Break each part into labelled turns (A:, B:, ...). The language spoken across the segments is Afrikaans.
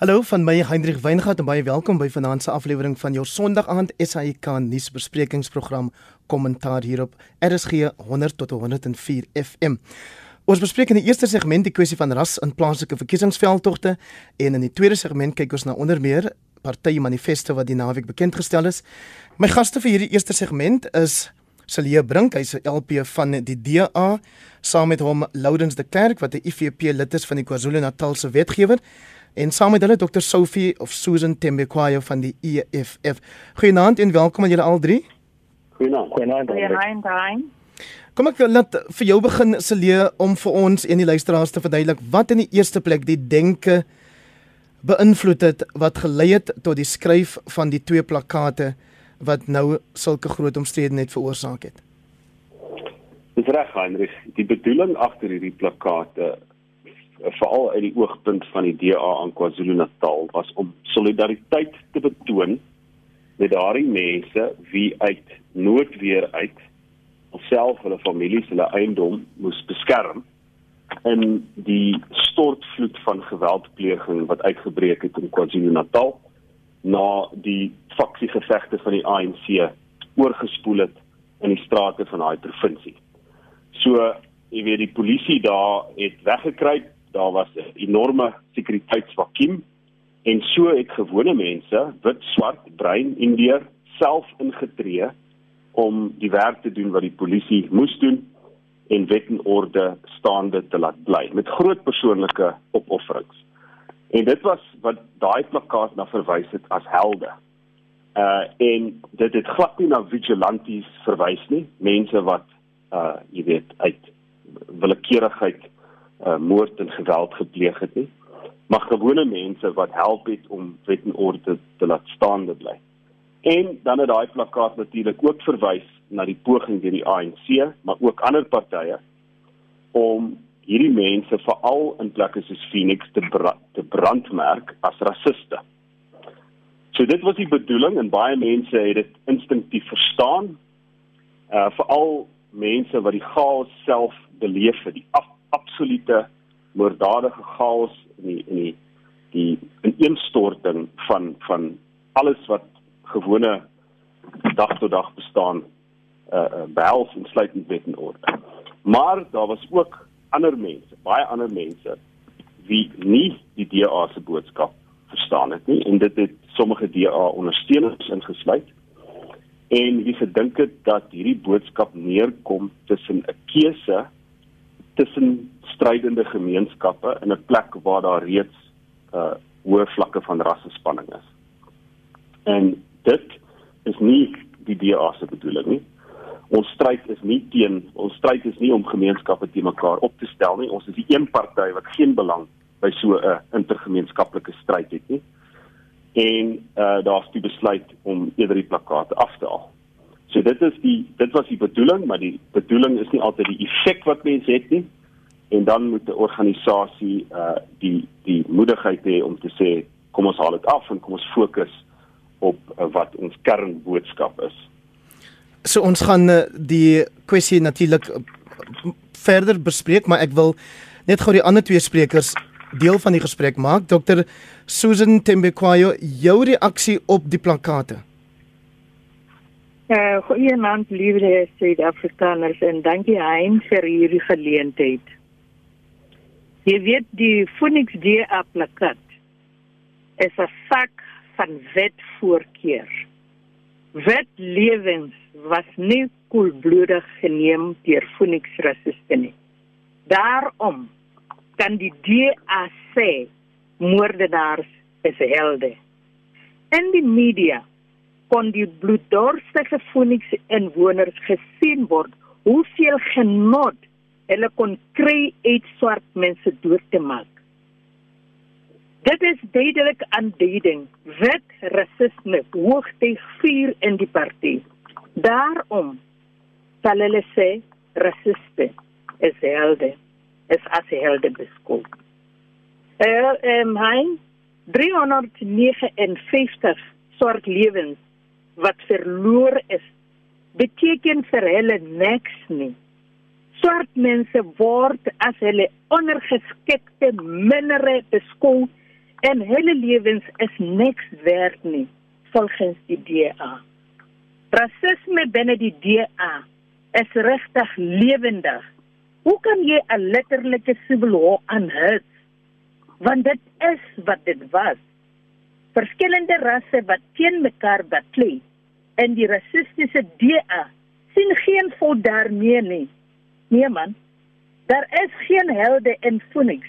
A: Hallo van my Hendrik Weingart en baie welkom by vanaand se aflewering van jou Sondag aand SAK nuusbesprekingsprogram Kommentaar hierop RSG 100 tot 104 FM. Ons bespreek in die eerste segment die kwessie van ras in plaaslike verkiesingsveldtogte en in die tweede segment kyk ons na onder meer partye manifeste wat die naweek bekend gestel is. My gaste vir hierdie eerste segment is Celia Brink, hy's 'n LP van die DA, saam met hom Loudens de Klerk wat 'n IFP lid is van die KwaZulu-Natal se wetgewer en saam met hulle Dr Sophie of Susan Tembekwayo van die EFF. Goeienaand en welkom aan julle al drie.
B: Goeienaand.
C: Goeienaand.
A: Kom ek laat vir jou begin Celie om vir ons en die luisteraars te verduidelik wat in die eerste plek die denke beïnvloed het wat gelei het tot die skryf van die twee plakate wat nou sulke groot omstredenheid veroorsaak het.
B: Dis reg, Heinrich. Die bedoeling agter hierdie plakate veral uit die oogpunt van die DA aan KwaZulu-Natal was om solidariteit te betoon met daardie mense wie uit noodweer uit self hulle families, hulle eiendom moes beskerm in die stortvloed van geweldpleging wat uitgebreek het in KwaZulu-Natal na die faksiegevegte van die ANC oorgespoel het in die strate van daai provinsie. So, jy weet die polisie daar het weggekruip daar was 'n enorme sekuriteitsvakuum en so het gewone mense, wit, swart, bruin, indiër self ingetree om die werk te doen wat die polisie moes doen en wet en orde staande te laat bly met groot persoonlike opofferings. En dit was wat daai plakkaat na verwys het as helde. Uh en dit het glad nie na vigilantes verwys nie, mense wat uh jy weet uit willekeurigheid uh, moord en geweld gepleeg het nie maar gewone mense wat help het om wet en orde te laat staande bly. En dan het daai plakkaat natuurlik ook verwys na die poging deur die ANC, maar ook ander partye om hierdie mense veral in plekke soos Phoenix te bra te brandmerk as rasiste. So dit was die bedoeling en baie mense het dit instinktief verstaan. Uh veral mense wat die chaos self beleef het, die af absolute moorddadige chaos in die in die die ineenstorting van van alles wat gewone dag tot dag bestaan uh, uh behels insluitend wet en orde. Maar daar was ook ander mense, baie ander mense wie nie die DA se boodskap verstaan het nie en dit het sommige DA ondersteuners ingesluit en wie gedink het dat hierdie boodskap neerkom tussen 'n keuse tussen strydende gemeenskappe in 'n plek waar daar reeds uh hoë vlakke van rassespanning is. En dit is nie die DA se bedoeling nie. Ons stryd is nie teen ons stryd is nie om gemeenskappe te mekaar op te stel nie. Ons is die een party wat geen belang by so 'n intergemeenskaplike stryd het nie. En uh daar's die besluit om eerder die plakate af te haal. So dit is die dit was die bedoeling, maar die bedoeling is nie altyd die effek wat mense het nie. En dan moet 'n organisasie uh die die moedigheid hê om te sê kom ons haal dit af en kom ons fokus op uh, wat ons kernboodskap is.
A: So ons gaan uh, die kwessie natuurlik uh, verder bespreek, maar ek wil net gou die ander twee sprekers deel van die gesprek maak. Dr Susan Tembekwayo, jou reaksie op die plakate.
C: Uh, goeienaand liewe Suid-Afrikaners en dankie Hein vir hierdie geleentheid. Jy weet die Phoenix DA plakat is 'n sak van wetvoorkeur. Wetlewens was nie koelbloedig geneem deur Phoenix rasiste nie. Daarom kan die DA sê moordenaars is helde. In die media kon die bloeddorstige Phoenix inwoners gesien word hoeveel genot hulle kon kry uit swart mense dood te maak. Dit is duidelik aanduiding wit rasisme hoogte vier in die party. Daarom sal hulle sê rasiste is helde is as helde beskouw. Er um, hein 359 swart lewens wat verloor is beteken vir hulle niks nie. Swart mense word as hulle ondergeskikte mindere beskou en hulle lewens is niks werd nie volgens die DA. Rasisme binne die DA is regtig lewendig. Hoe kan jy 'n letterlike civil war aanhou? Want dit is wat dit was. Verskillende rasse wat teen mekaar baklei en die rassistiese DA sien geen voet daarmee nie. Nee man. Daar is geen helde in Phoenix.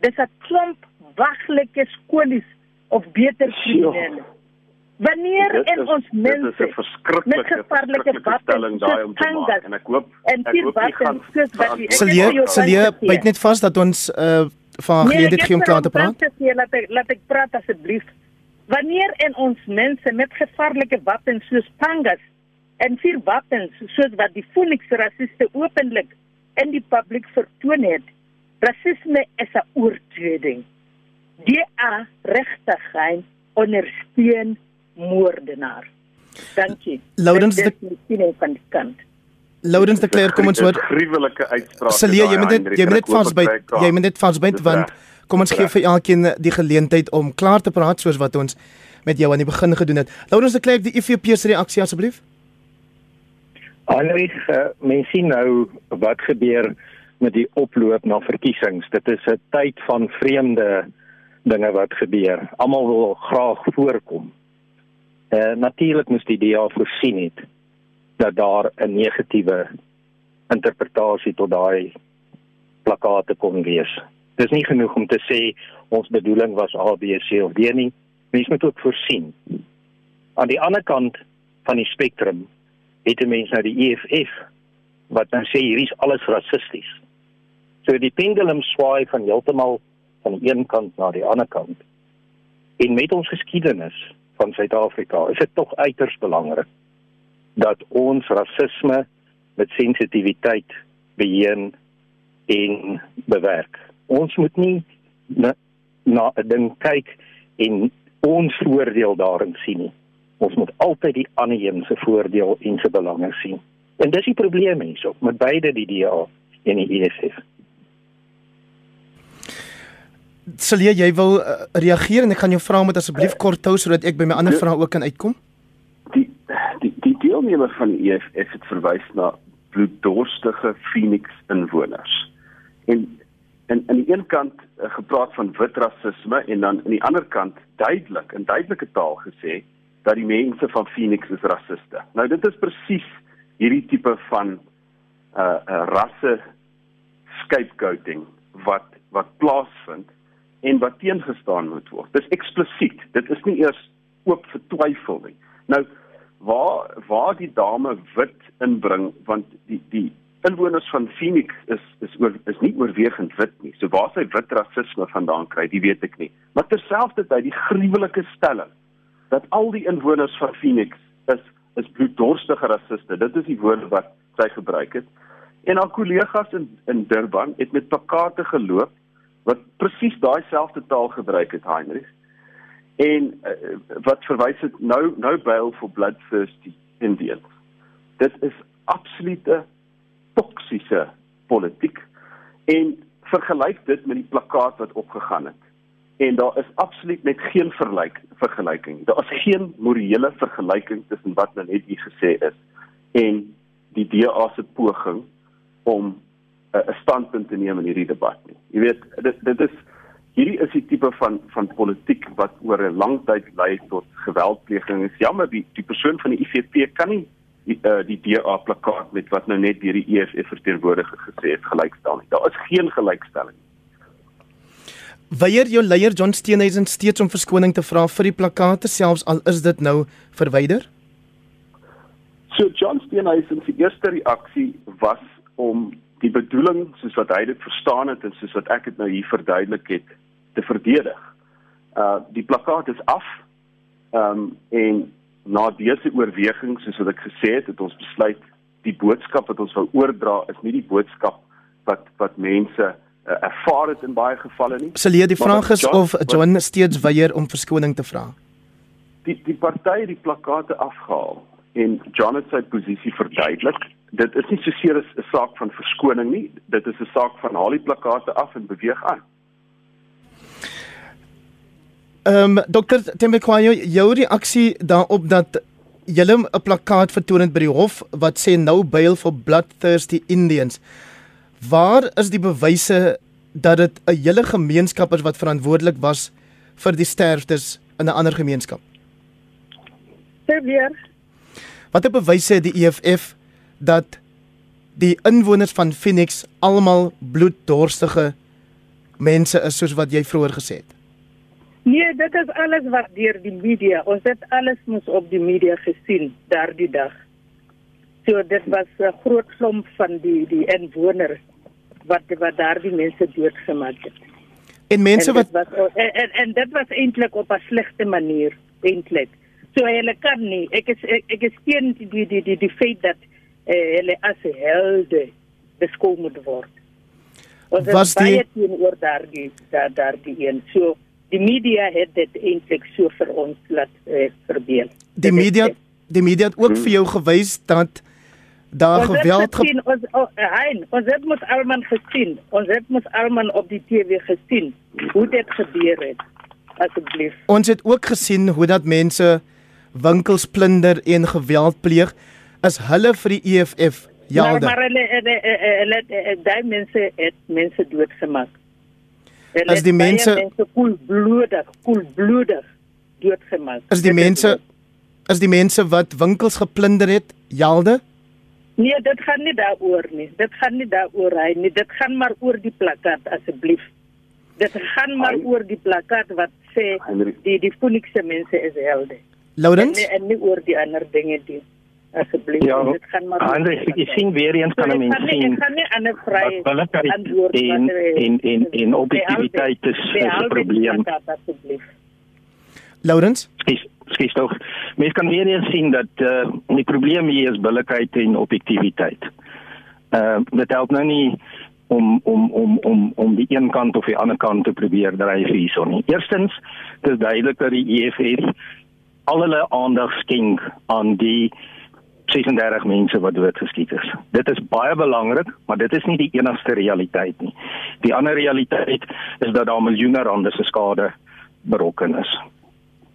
C: Dis 'n klomp waglike skolies of beter kriminele. Wanneer in
B: is,
C: ons mense
B: dit is 'n verskriklike
C: gevaarlike
B: stelling daai om te maak en ek hoop
C: en
B: ek hoop nie gaan
A: Sal jy sal jy byt net vas dat ons uh van
C: nee,
A: geleentheid gee om klaar te praat?
C: Nee, laat ek laat ek praat asseblief. Wanneer in ons mense met gevaarlike wapens soos pangas en vier wapens soos wat die Phoenix rassiste openlik in die publiek vertoon het, rasisme is 'n oortreding. DA regtig gein ondersteun moordenaar. Dankie.
A: Laurens
C: Dit die siening van die kant.
A: Laurens de Klerk kom ons hoor.
B: gruwelike uitspraak.
A: Sal jy moet net jy moet net vasbyt. Jy moet net vasbyt want
B: reg.
A: Kom ons gee vir elkeen die geleentheid om klaar te praat soos wat ons met jou aan die begin gedoen het. Laurens de Klerk die IFP se reaksie asseblief.
D: Alreeds uh, mens sien nou wat gebeur met die oploop na verkiesings. Dit is 'n tyd van vreemde dinge wat gebeur. Almal wil graag voorkom. Eh uh, natuurlik moes die DA voorsien het dat daar 'n negatiewe interpretasie tot daai plakate kon wees. Dis nie genoeg om te sê ons bedoeling was A, B, C of D nie. Mens moet ook voorsien. Aan die ander kant van die spektrum het 'n mens nou die EFF wat nou sê hierdie is alles rassisties. So die pendulum swaai van heeltemal van die een kant na die ander kant. En met ons geskiedenis van Suid-Afrika is dit tog uiters belangrik dat ons rasisme met sensitiwiteit beheer en bewerk. Ons moet nie na, na 'n ding kyk en ons voordeel daarin sien nie. Ons moet altyd die ander een se voordeel en se belange sien. En dis die probleem hierso met beide die DA en die EFF.
A: Sal jy wil uh, reageer en ek gaan jou vra om dit asseblief kort hou sodat ek by my ander vrae ook kan uitkom?
B: die die die deelnemer van die EFF het verwys na bloeddorstige Phoenix inwoners. En en aan die een kant uh, gepraat van wit rasisme en dan aan die ander kant duidelik in duidelike taal gesê dat die mense van Phoenix is rassiste. Nou dit is presies hierdie tipe van uh, uh rasse scapegoating wat wat plaasvind en wat teengestaan moet word. Dis eksplisiet. Dit is nie eers oop vir twyfel nie. Nou waar waar die dame wit inbring want die die inwoners van Phoenix is is oor, is nie oorwegend wit nie. So waar sy wit rasisme vandaan kry, die weet ek nie. Maar terselfdertyd die gruwelike stelling dat al die inwoners van Phoenix is is bloeddorstige rasiste. Dit is die woorde wat sy gebruik het. En haar kollegas in in Durban het met plakate geloop wat presies daai selfde taal gebruik het, Heinrich en uh, wat verwys het nou nou bail for bloodthirsty Indians. Dit is absolute toksiese politiek en vergelyk dit met die plakkaat wat opgegaan het. En daar is absoluut net geen verlyk vergelyking. Daar is geen morele vergelyking tussen wat nou net hier gesê is en die DA se poging om 'n uh, standpunt te neem in hierdie debat nie. Jy weet, dit dit is hierdie is die tipe van van politiek wat oor 'n lang tyd lei tot geweldpleging. Is jammer die die persoon van die IFP kan nie die uh, die DA plakkaat met wat nou net deur die EFF verteenwoordiger gesê het gelykstel nie. Daar is geen gelykstelling.
A: Weier jou leier John Steenhuisen steeds om verskoning te vra vir die plakate selfs al is dit nou verwyder?
B: So John Steenhuisen se eerste reaksie was om die bedoeling soos wat hy dit verstaan het en soos wat ek dit nou hier verduidelik het te verdedig. Uh die plakkaat is af. Ehm um, en na dese oorweging soos wat ek gesê het, het ons besluit die boodskap wat ons wou oordra is nie die boodskap wat wat mense uh, ervaar het in baie gevalle nie.
A: Sal jy die vraag
B: wat
A: is
B: John-
A: of John steeds weier om verskoning te vra?
B: die die party het die plakate afgehaal en John het sy posisie verduidelik. Dit is nie soseer 'n saak van verskoning nie, dit is 'n saak van haal die plakate af en beweeg aan.
A: Ehm um, dokter Tembekwayo, jou reaksie daarop dat julle 'n plakkaat vertoon het by die hof wat sê nou bail for bloodthirsty Indians. Waar is die bewyse dat dit 'n hele gemeenskap is wat verantwoordelik was vir die sterftes in 'n ander gemeenskap?
C: Sê weer.
A: Watter bewyse het die EFF dat die inwoners van Phoenix almal bloeddorstige mense is soos wat jy vroeër gesê het?
C: Nee, dit is alles wat deur die media. Ons het alles mos op die media gesien daardie dag. So dit was 'n groot klomp van die die inwoners wat wat daardie mense doodgemaak het.
A: En mense
C: en
A: wat
C: was, en, en en dit was eintlik op 'n slegte manier eintlik. So hulle kan nie. Ek is ek, ek is teen die die die die, die feit dat eh, hulle as helde beskou moet word. Ons
A: Was die-
C: baie teenoor daardie daar daardie een. So die media het dit eintlik so vir ons laat eh, verbeel.
A: die
C: Dit
A: media
C: dit.
A: die media het ook vir jou gewys dat daar
C: Ons het
A: geweld ge
C: gesien, ons oh, hein, ons het mos almal gesien. Ons het mos almal op die TV gesien hoe dit gebeur het. Asseblief.
A: Ons het ook gesien hoe dat mense winkels plunder en geweld pleeg. Is hulle vir die EFF
C: Maar
A: Jalde?
C: maar hulle hulle hulle hulle daai mense het mense doodgemaak. Hulle
A: As die mense-
C: mense koelbloedig, koelbloedig doodgemaak.
A: Is die mense is die mense wat winkels geplunder het Jalde?
C: Nee, dit gaan nie daaroor nie. Dit gaan nie daaroor hy nie. Dit gaan maar oor die plakkaat asseblief. Dit gaan maar
B: Hy-
C: oor die plakkaat wat sê
B: Henry.
C: die die Phoenixse mense is helde. En
A: Lourens?
C: nie, en nie oor die ander dinge nie. Asseblief.
D: Ja,
C: dit gaan maar
D: Andre,
C: die
D: ek sien weer eens kan 'n
C: ek
D: mens sien
C: Ek gaan nie ander
D: billikheid
C: antwoord
D: en-
C: wat, eh,
D: en- en- en objektiviteit
C: behalwe-
D: is- is 'n probleem.
A: Lourens?
D: Skies, skies tog. Mens kan weer eens sien dat uh, die probleem hier is billikheid en objektiviteit. Uh dit help nou nie om om om om om die een kant of die ander kant te probeer dryf hierson nie. Eerstens, dit is duidelik dat die EFF al hulle aandag skenk aan die 36 mense wat doodgeskiet is. Dit is baie belangrik, maar dit is nie die enigste realiteit nie. Die ander realiteit is dat daar miljoene rande se skade berokken is.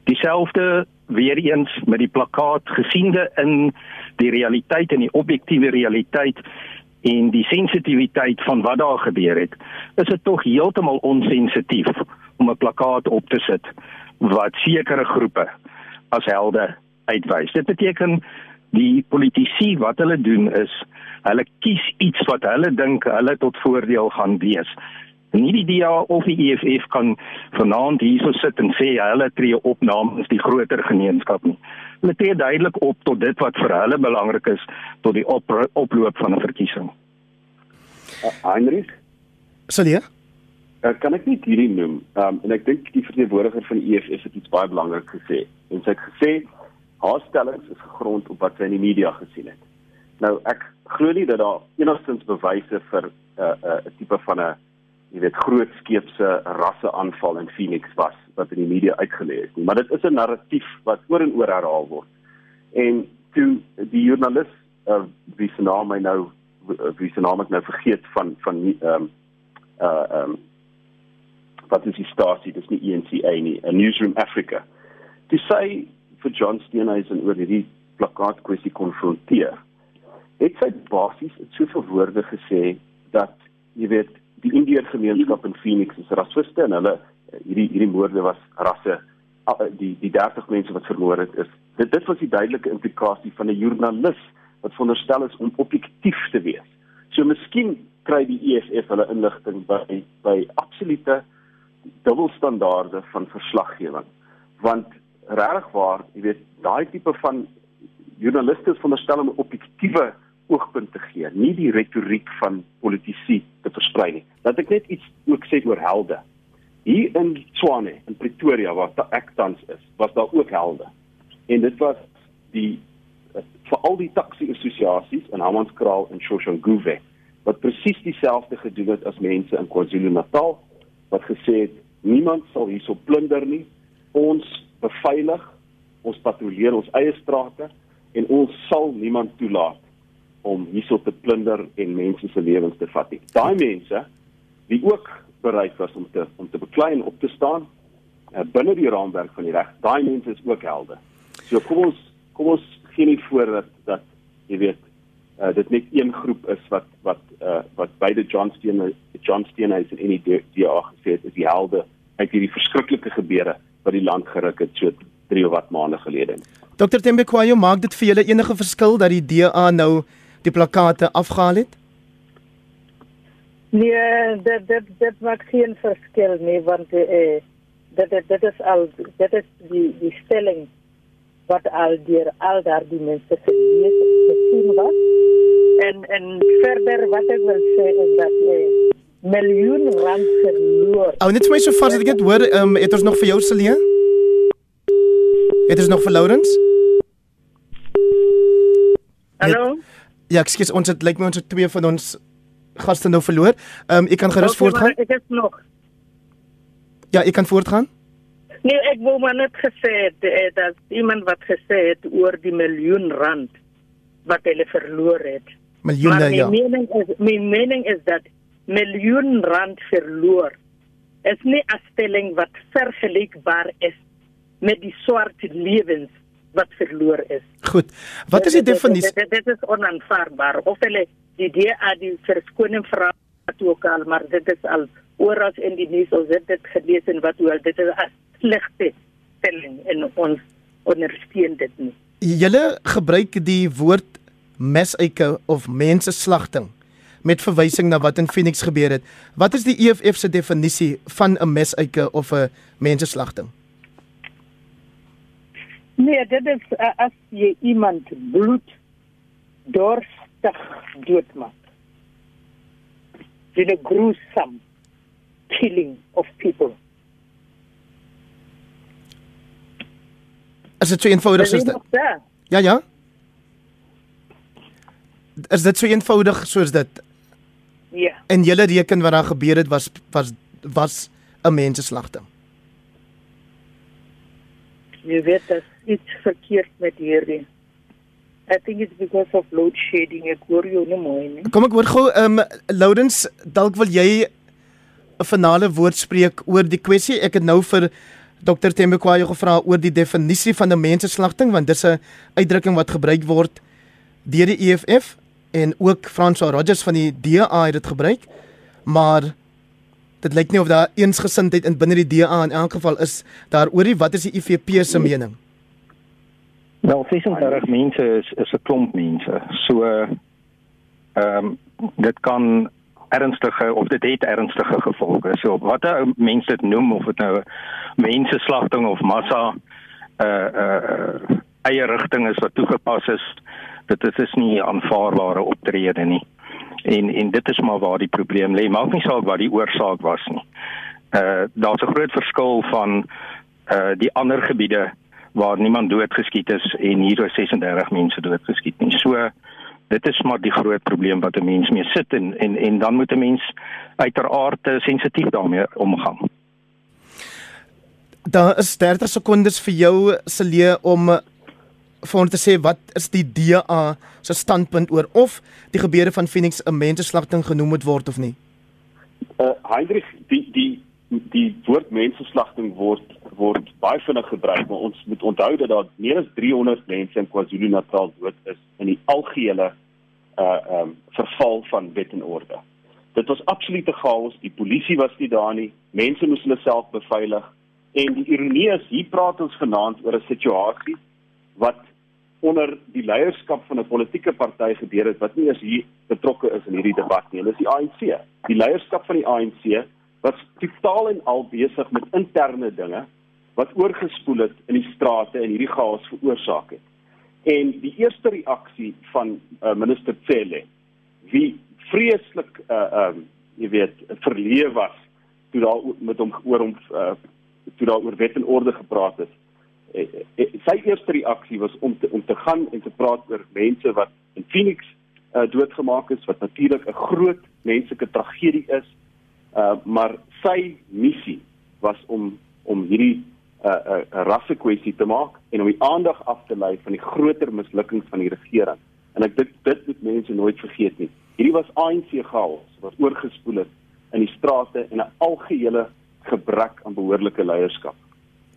D: Dieselfde weer eens met die plakkaat gesiende in die realiteit en die objektiewe realiteit en die sensitiwiteit van wat daar gebeur het, is dit tog heeltemal onsensitief om 'n plakkaat op te sit wat sekere groepe as helde uitwys. Dit beteken die politici wat hulle doen is hulle kies iets wat hulle dink hulle tot voordeel gaan wees. Nie die DA of die EFF kan vanaand hierso sit en sê hulle tree op namens die groter gemeenskap nie. Hulle tree duidelik op tot dit wat vir hulle belangrik is tot die op, oploop van 'n verkiesing.
B: Uh, Heinrich,
A: Celia?
B: uh, kan ek net hierdie noem? Um en ek dink die verteenwoordiger van die EFF het iets baie belangrik gesê. En sy het gesê haar stellings is gegrond op wat sy in die media gesien het. Nou ek glo nie dat daar enigstens bewyse vir 'n uh, 'n uh, tipe van 'n jy weet groot skeepse rasseaanval in Phoenix was wat in die media uitgelê is nie, maar dit is 'n narratief wat oor en oor herhaal word. En toe die joernalis uh, wie se naam hy nou wie se naam ek nou vergeet van van ehm um, uh ehm um, wat is die stasie dis nie ENCA nie 'n Newsroom Africa toe sy vir John Steenhuisen oor hierdie plakkaat kwessie konfronteer het sy basies in soveel woorde gesê dat jy weet die Indiër gemeenskap in Phoenix is rassiste en hulle hierdie hierdie moorde was rasse die die 30 mense wat vermoor het is dit dit was die duidelike implikasie van 'n joernalis wat veronderstel is om objektief te wees. So miskien kry die EFF hulle inligting by by absolute dubbelstandaarde van verslaggewing. Want regtig waar, jy weet, daai tipe van joernaliste is veronderstel om objektiewe oogpunt te gee, nie die retoriek van politici te versprei nie. Laat ek net iets ook sê oor helde. Hier in Tshwane, in Pretoria waar ek tans is, was daar ook helde. En dit was die veral die taxi assosiasies in Hammanskraal en Soshanguve wat presies dieselfde gedoen het as mense in KwaZulu-Natal wat gesê het niemand sal hierso plunder nie. Ons beveilig, ons patrolleer ons eie strate en ons sal niemand toelaat om hierso te plunder en mense se lewens te vat nie. Daai mense wie ook bereid was om te om te beklei en op te staan, uh, binne die raamwerk van die reg, daai mense is ook helde. So kom ons kom ons gee nie voor dat dat jy weet uh, dit net een groep is wat wat uh, wat beide John Steenhuis John Steenhuis en enige DA gesê het is die helde uit hierdie verskriklike gebeure wat die land geruk het so 3 of wat maande gelede.
A: Dr Tembekwayo maak dit vir julle enige verskil dat die DA nou die plakate afgehaal het?
C: Nee, dit dit dit maak geen verskil nie want eh dit dit dit is al dit is die die stelling wat al deur al daardie mense gesien was. En en verder wat ek wil sê is dat eh miljoen rand verloor.
A: Ou net vir my so vas dat ek dit hoor, ehm um, het ons nog vir jou Celia? Het ons nog vir Lawrence?
C: Hallo.
A: Ja, ekskuus, ons het lyk my ons het twee van ons gaste nou verloor. Ehm um, ek kan gerus
C: Okay,
A: voortgaan.
C: Ek is nog.
A: Ja, ek kan voortgaan.
C: Nee, ek wou maar net gesê het eh, dat iemand wat gesê het oor die miljoen rand wat hulle verloor het.
A: Miljoene
C: maar my
A: ja.
C: mening is my mening is dat miljoen rand verloor is nie 'n stelling wat vergelykbaar is met die swart lewens wat verloor is.
A: Goed. Wat is die
C: Dit- dit-
A: definisie?
C: Dit, dit, dit is onaanvaarbaar. Of hulle die DA die verskoning vra wat ook al, maar dit is al oral in die nuus ons het dit gelees en wat al dit is 'n slegte stelling en ons ondersteun dit nie.
A: Julle gebruik die woord mesuike of menseslagting met verwysing na wat in Phoenix gebeur het. Wat is die EFF se definisie van 'n mesuike of 'n menseslagting?
C: Nee, dit is uh, as jy iemand bloed dorstig doodmaak. Dit is 'n gruesome killing of people.
A: Is dit so eenvoudig soos
C: Is
A: dit? Ja, ja. Is dit so eenvoudig soos dit?
C: Ja.
A: En julle reken wat daar gebeur het was was was 'n menseslagting.
C: Jy weet dat iets verkeerd met hierdie. I think it's because of load shedding. Ek hoor jou nie mooi nie.
A: Kom ek hoor gou ehm um, Loudens, dalk wil jy 'n finale woord spreek oor die kwessie. Ek het nou vir Dr Tembekwayo gevra oor die definisie van 'n menseslagting want dis 'n uitdrukking wat gebruik word deur die EFF en ook François Rogers van die DA het dit gebruik. Maar dit lyk nie of daar eensgesindheid in binne die DA in elk geval is daaroor nie. Wat is die IFP se mening?
D: Wel 36 mense is is 'n klomp mense. So ehm um, dit kan ernstige of dit het ernstige gevolge. So wat 'n mens dit noem of dit nou menseslagting of massa uh uh, uh eie rigting is wat toegepas is, dit dit is nie aanvaarbare optrede nie. En en dit is maar waar die probleem lê. Maak nie saak wat die oorsaak was nie. Uh daar's 'n groot verskil van uh die ander gebiede waar niemand doodgeskiet is en hier is 36 mense doodgeskiet nie. So dit is maar die groot probleem wat 'n mens mee sit en en en dan moet 'n mens uiteraard uh, sensitief daarmee omgaan.
A: Daar is 30 sekondes vir jou Celie om vir ons te sê wat is die DA se standpunt oor of die gebeure van Phoenix 'n menseslagting genoem moet word of nie.
B: Uh Heinrich, die die die woord menseslagting word word baie vinnig gebruik, maar ons moet onthou dat daar meer as 300 mense in KwaZulu-Natal dood is in die algehele uh um verval van wet en orde. Dit was absolute chaos, die polisie was nie daar nie, mense moes hulle self beveilig en die ironie is hier praat ons vanaand oor 'n situasie wat onder die leierskap van 'n politieke party gebeur het wat nie eens hier betrokke is in hierdie debat nie. Dit is die ANC. Die leierskap van die ANC was totaal en al besig met interne dinge wat oorgespoel het in die strate en hierdie chaos veroorsaak het. En die eerste reaksie van uh, minister Cele wie vreeslik uh um jy weet verleë was toe daar met hom oor hom uh, toe daar oor wet en orde gepraat is. Eh, eh, sy eerste reaksie was om te om te gaan en te praat oor mense wat in Phoenix uh, doodgemaak is wat natuurlik 'n groot menslike tragedie is. Uh maar sy missie was om om hierdie 'n uh, 'n uh, rasse kwessie te maak en om die aandag af te lei van die groter mislukkings van die regering. En ek dit dit moet mense nooit vergeet nie. Hierdie was ANC chaos wat oorgespoel het in die strate en 'n algehele gebrek aan behoorlike leierskap.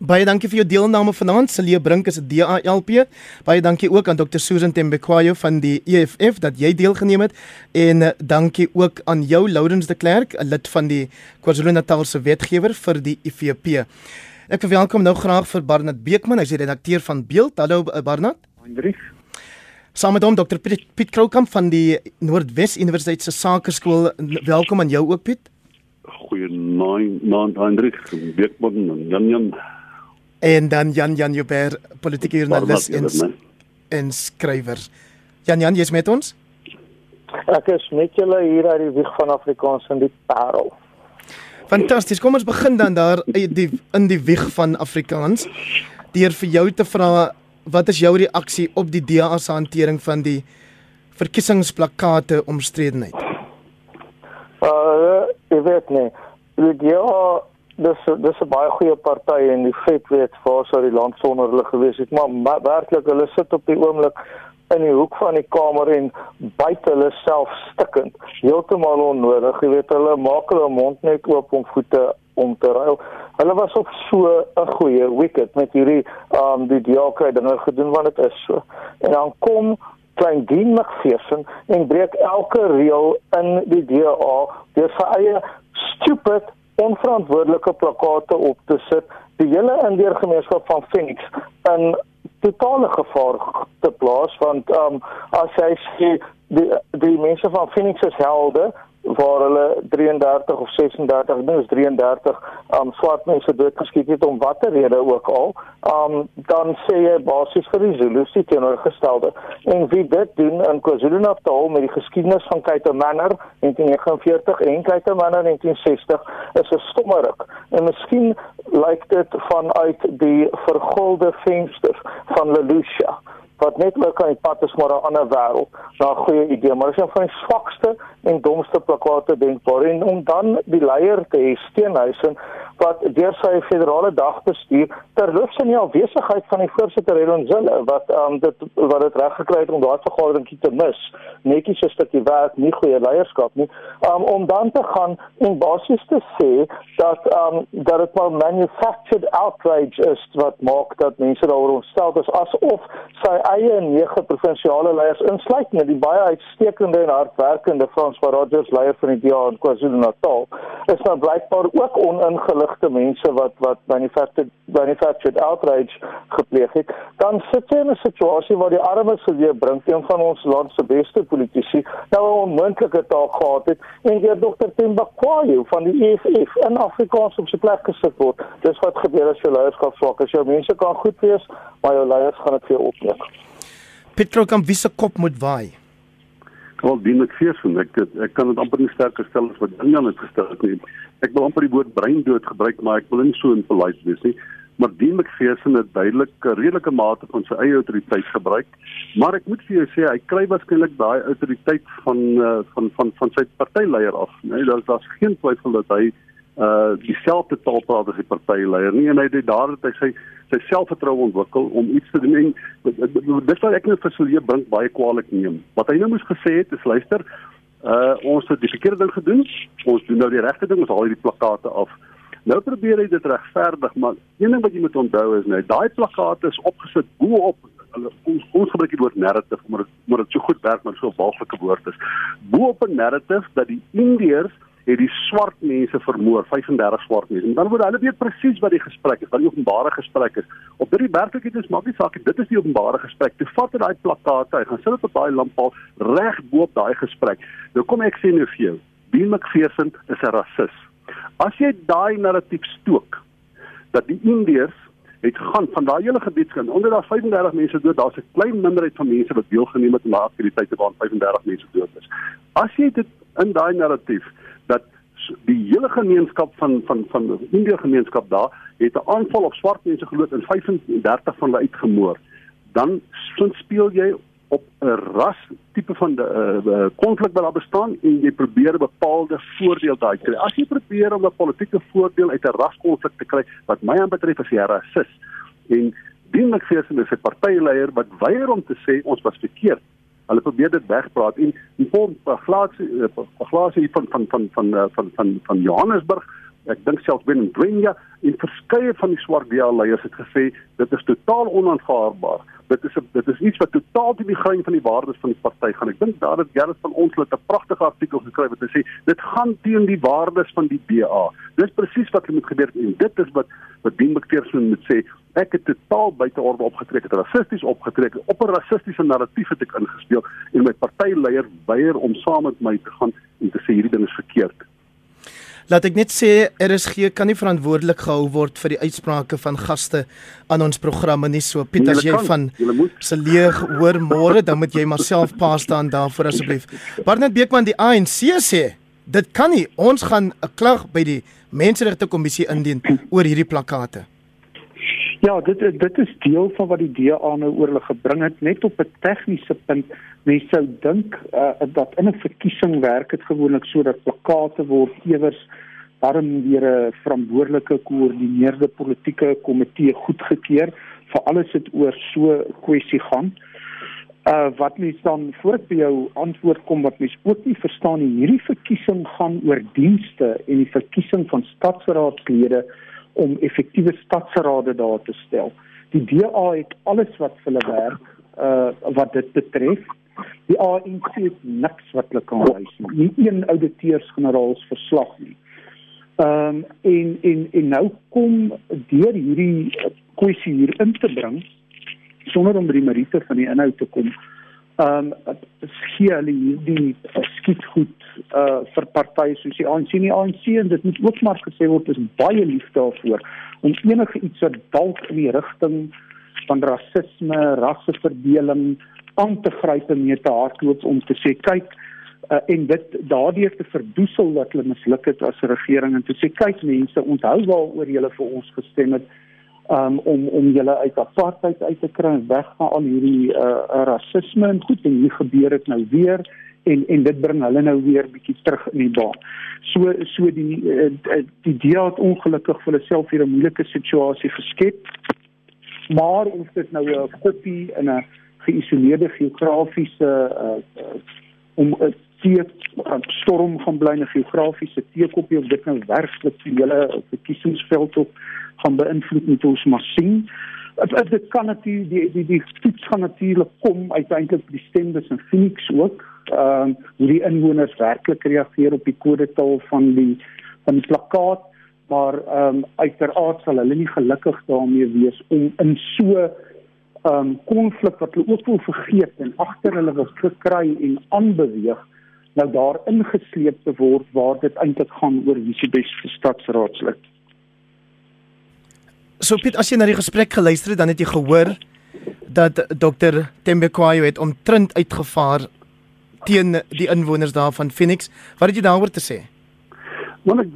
A: Baie dankie vir jou deelname vanaand. Celie Brink is 'n DALP. Baie dankie ook aan Dr. Susan Tembekwayo van die EFF dat jy deelgeneem het en uh, dankie ook aan jou Lourens de Klerk, 'n lid van die KwaZulu-Natal se wetgewer vir die IFP. Ek verwelkom nou graag vir Barnard Beekman, hy is die redakteur van Beeld. Hallo uh, Barnard.
E: Hendrik.
A: Saam met hom Dr. Piet, Piet Kroukamp van die Noordwes Universiteit se Sakeskool. Welkom aan jou ook Piet.
E: Goeienaand Hendrik, Beekman en Jan Jan
A: en dan Jan Jan Joubert, politieke joernalis en en skrywer. Jan Jan, jy's met ons?
F: Ek is met julle hier uit die wieg van Afrikaans in die Parel.
A: Fantasties. Kom ons begin dan daar in die in die wieg van Afrikaans deur vir jou te vra wat is jou reaksie op die DA se hantering van die verkiesingsplakate omstredenheid?
F: Uh, ek weet nie. Die DA dis dis 'n baie goeie party en die vet weet waar sou die land sonder hulle gewees het maar, maar werklik hulle sit op die oomblik in die hoek van die kamer en byt hulle self stikkend. Heeltemal onnodig jy weet hulle maak hulle mond net oop om voete om te ruil. Hulle was op so 'n goeie wicket met hierdie um die diake dinge gedoen wat dit is so. En dan kom klein Dean McPherson en breek elke reël in die DA deur sy eie stupid onverantwoordelike plakate op te sit, die hele indeergemeenskap van Phoenix in totale gevaar te plaas want um, as jy sê die die mense van Phoenix is helde waar hulle 33 of 36 nee is 33 um swart mense doodgeskiet het om watter rede ook al um dan sê jy basies vir die Zulus die teenoorgestelde. En wie dit doen in KwaZulu-Natal met die geskiedenis van Kaito Manor 1949 en Kaito Manor 1960 is 'n stommerik en miskien lyk dit vanuit die vergolde vensters van Lelucia wat net aan die pad is maar 'n ander wêreld. Na 'n goeie idee, maar dis een van die swakste en domste plakate denkbaar en om dan die leier te hê Steenhuisen wat deur sy federale dagbestuur terloops in die afwesigheid van die voorsitter Helen Zille wat um, dit wat dit reg gekry het om daardie vergadering te mis. Netjies 'n stukkie werk, nie goeie leierskap nie. Um, om dan te gaan en basies te sê dat um, dat dit maar manufactured outrage is wat maak dat mense daaroor ontstel is asof sy eie nege provinsiale leiers insluitende die baie uitstekende en hardwerkende Frans van Rogers leier van die DA in KwaZulu-Natal is nou blykbaar ook oningeligte mense wat wat manufactured manufactured outrage gepleeg het dan sit jy in 'n situasie waar die armes weer bring een van ons land se beste politici nou 'n onmoontlike taak gehad het en deur Dr. Themba Kwayo van die EFF in Afrikaans op sy plek gesit word dis wat gebeur as jou leierskap swak is jou mense kan goed wees maar jou leiers gaan dit vir jou opneem
A: Petro kan wie se kop moet waai.
E: Wel, dien ek fees van ek ek kan dit amper nie sterker stel as wat Jan het gestel het nie. Ek wil amper die woord breindood gebruik, maar ek wil nie so in polite wees nie. Maar dien ek fees en dit duidelik 'n redelike mate van sy eie autoriteit gebruik. Maar ek moet vir jou sê hy kry waarskynlik daai autoriteit van uh, van van van sy partyleier af, né? Nee, daar's daar's geen twyfel dat hy uh dieselfde taal praat as die partyleier nie en hy het daar het hy sy sy selfvertroue ontwikkel om iets te doen en dis wat ek net vir Silje Brink baie kwaliek neem. Wat hy nou moes gesê het is luister, uh ons het die verkeerde ding gedoen. Ons doen nou die regte ding, ons haal hierdie plakate af. Nou probeer hy dit regverdig, maar een ding wat jy moet onthou is net daai plakate is opgesit bo op hulle ons ons gebruik die woord narrative maar maar dit so goed werk maar so 'n walglike woord is. Bo op 'n narrative dat die Indiërs het die swart mense vermoor, 35 swart mense. En dan word hulle weet presies wat die gesprek is, wat die openbare gesprek is. Op dit die werklikheid is maak nie saak dit is die openbare gesprek. Toe vat hy daai plakate, hy gaan sit op daai lamppaal reg bo op daai gesprek. Nou kom ek sê nou vir jou, Dean McPherson is 'n rasis. As jy daai narratief stook dat die Indiërs het gaan van daai hele gebiedskind onder daai 35 mense dood daar's 'n klein minderheid van mense wat deelgeneem het aan daai aktiwiteite waar 35 mense dood is. As jy dit in daai narratief dat die hele gemeenskap van van van die Indië gemeenskap daar het 'n aanval op swart mense geloof en 35 van hulle uitgemoor. Dan speel jy op 'n ras tipe van die uh, konflik wat daar bestaan en jy probeer 'n bepaalde voordeel daai kry. As jy probeer om 'n politieke voordeel uit 'n raskonflik te kry, wat my aanbetref as jy 'n rasis en sê sy is 'n partyleier wat weier om te sê ons was verkeerd hulle probeer dit wegpraat en die van glasie van glasie van van van van van van van Johannesburg ek dink selfs Ben Ndwenya en verskeie van die swart DA leiers het gesê dit is totaal onaanvaarbaar dit is dit is iets wat totaal teen die grein van die waardes van die party gaan. Ek dink daar het Gerrit van ons het 'n pragtige artikel geskryf wat hy sê dit gaan teen die waardes van die DA. Dis presies wat moet gebeur en dit is wat wat Dean McPherson moet sê. Ek het totaal buite orde opgetrek, het rassisties opgetrek, op 'n rassistiese narratief het ek ingespeel en my partyleier weier om saam met my te gaan en te sê hierdie ding is verkeerd.
A: Laat ek net sê RSG kan nie verantwoordelik gehou word vir die uitsprake van gaste aan ons programme nie. So Piet as jy van se leeg hoor môre, dan moet jy maar self pa staan daarvoor asseblief. Barnard Beekman die ANC sê dit kan nie. Ons gaan 'n klag by die Menseregte Kommissie indien oor hierdie plakate.
G: Ja, dit dit is deel van wat die DA nou oor hulle gebring het net op 'n tegniese punt. Mens sou dink uh, dat in 'n verkiesing werk dit gewoonlik sodat plakate word ewers daarom weer 'n verantwoordelike koördineerde politieke komitee goedgekeur vir alles wat oor so kwessie gaan. Uh wat mens dan voor ek by jou antwoord kom wat mens ook nie verstaan nie, hierdie verkiesing gaan oor dienste en die verkiesing van stadsraadslede om effektiewe stadsrade daar te stel. Die DA het alles wat hulle werk uh wat dit betref. Die ANC het niks wat hulle kan wys nie. Nie een ouditeurs-generaals verslag nie. Ehm um, en en en nou kom deur hierdie kwessie hier in te bring sonder om by die meriete van die inhoud te kom. Ehm um, gee hulle hierdie skiet goed uh vir partye soos die ANC en die ANC en dit moet ook maar gesê word is baie lief daarvoor om enige iets wat dalk in die rigting van rasisme, rasseverdeling aan te gryp en mee te hardloop om te sê kyk uh, en dit daardeur te verdoesel dat hulle misluk het as regering en te sê kyk mense onthou waaroor julle vir ons gestem het um, om om julle uit apartheid uit te kry weg van al hierdie uh, rasisme en goed en hier gebeur dit nou weer en en dit bring hulle nou weer bietjie terug in die baan. So so die uh, die DEA het ongelukkig vir hulle self hier 'n moeilike situasie geskep. Maar of dit nou 'n kopie in 'n geïsoleerde geografiese uh, uh, 'n teek storm gaan bly 'n geografiese teekopie of dit nou werklik die hele verkiesingsveld op gaan beïnvloed moet ons maar sien. Dit dit kan natuurlik die die die toets gaan natuurlik kom uiteindelik die stembus in Phoenix ook. Ehm uh, hoe die inwoners werklik reageer op die kodetaal van die van die plakkaat. Maar ehm um, uiteraard sal hulle nie gelukkig daarmee wees om in so um, konflik wat hulle ook wil vergeet en agter hulle wil gekry en aanbeweeg nou daar ingesleep te word waar dit eintlik gaan oor wie se beste stadsraadslid.
A: So Piet, as jy na die gesprek geluister het, dan het jy gehoor dat Dr Tembekwayo het omtrent uitgevaar teen die inwoners daar van Phoenix. Wat het jy daaroor te sê?
E: Want ek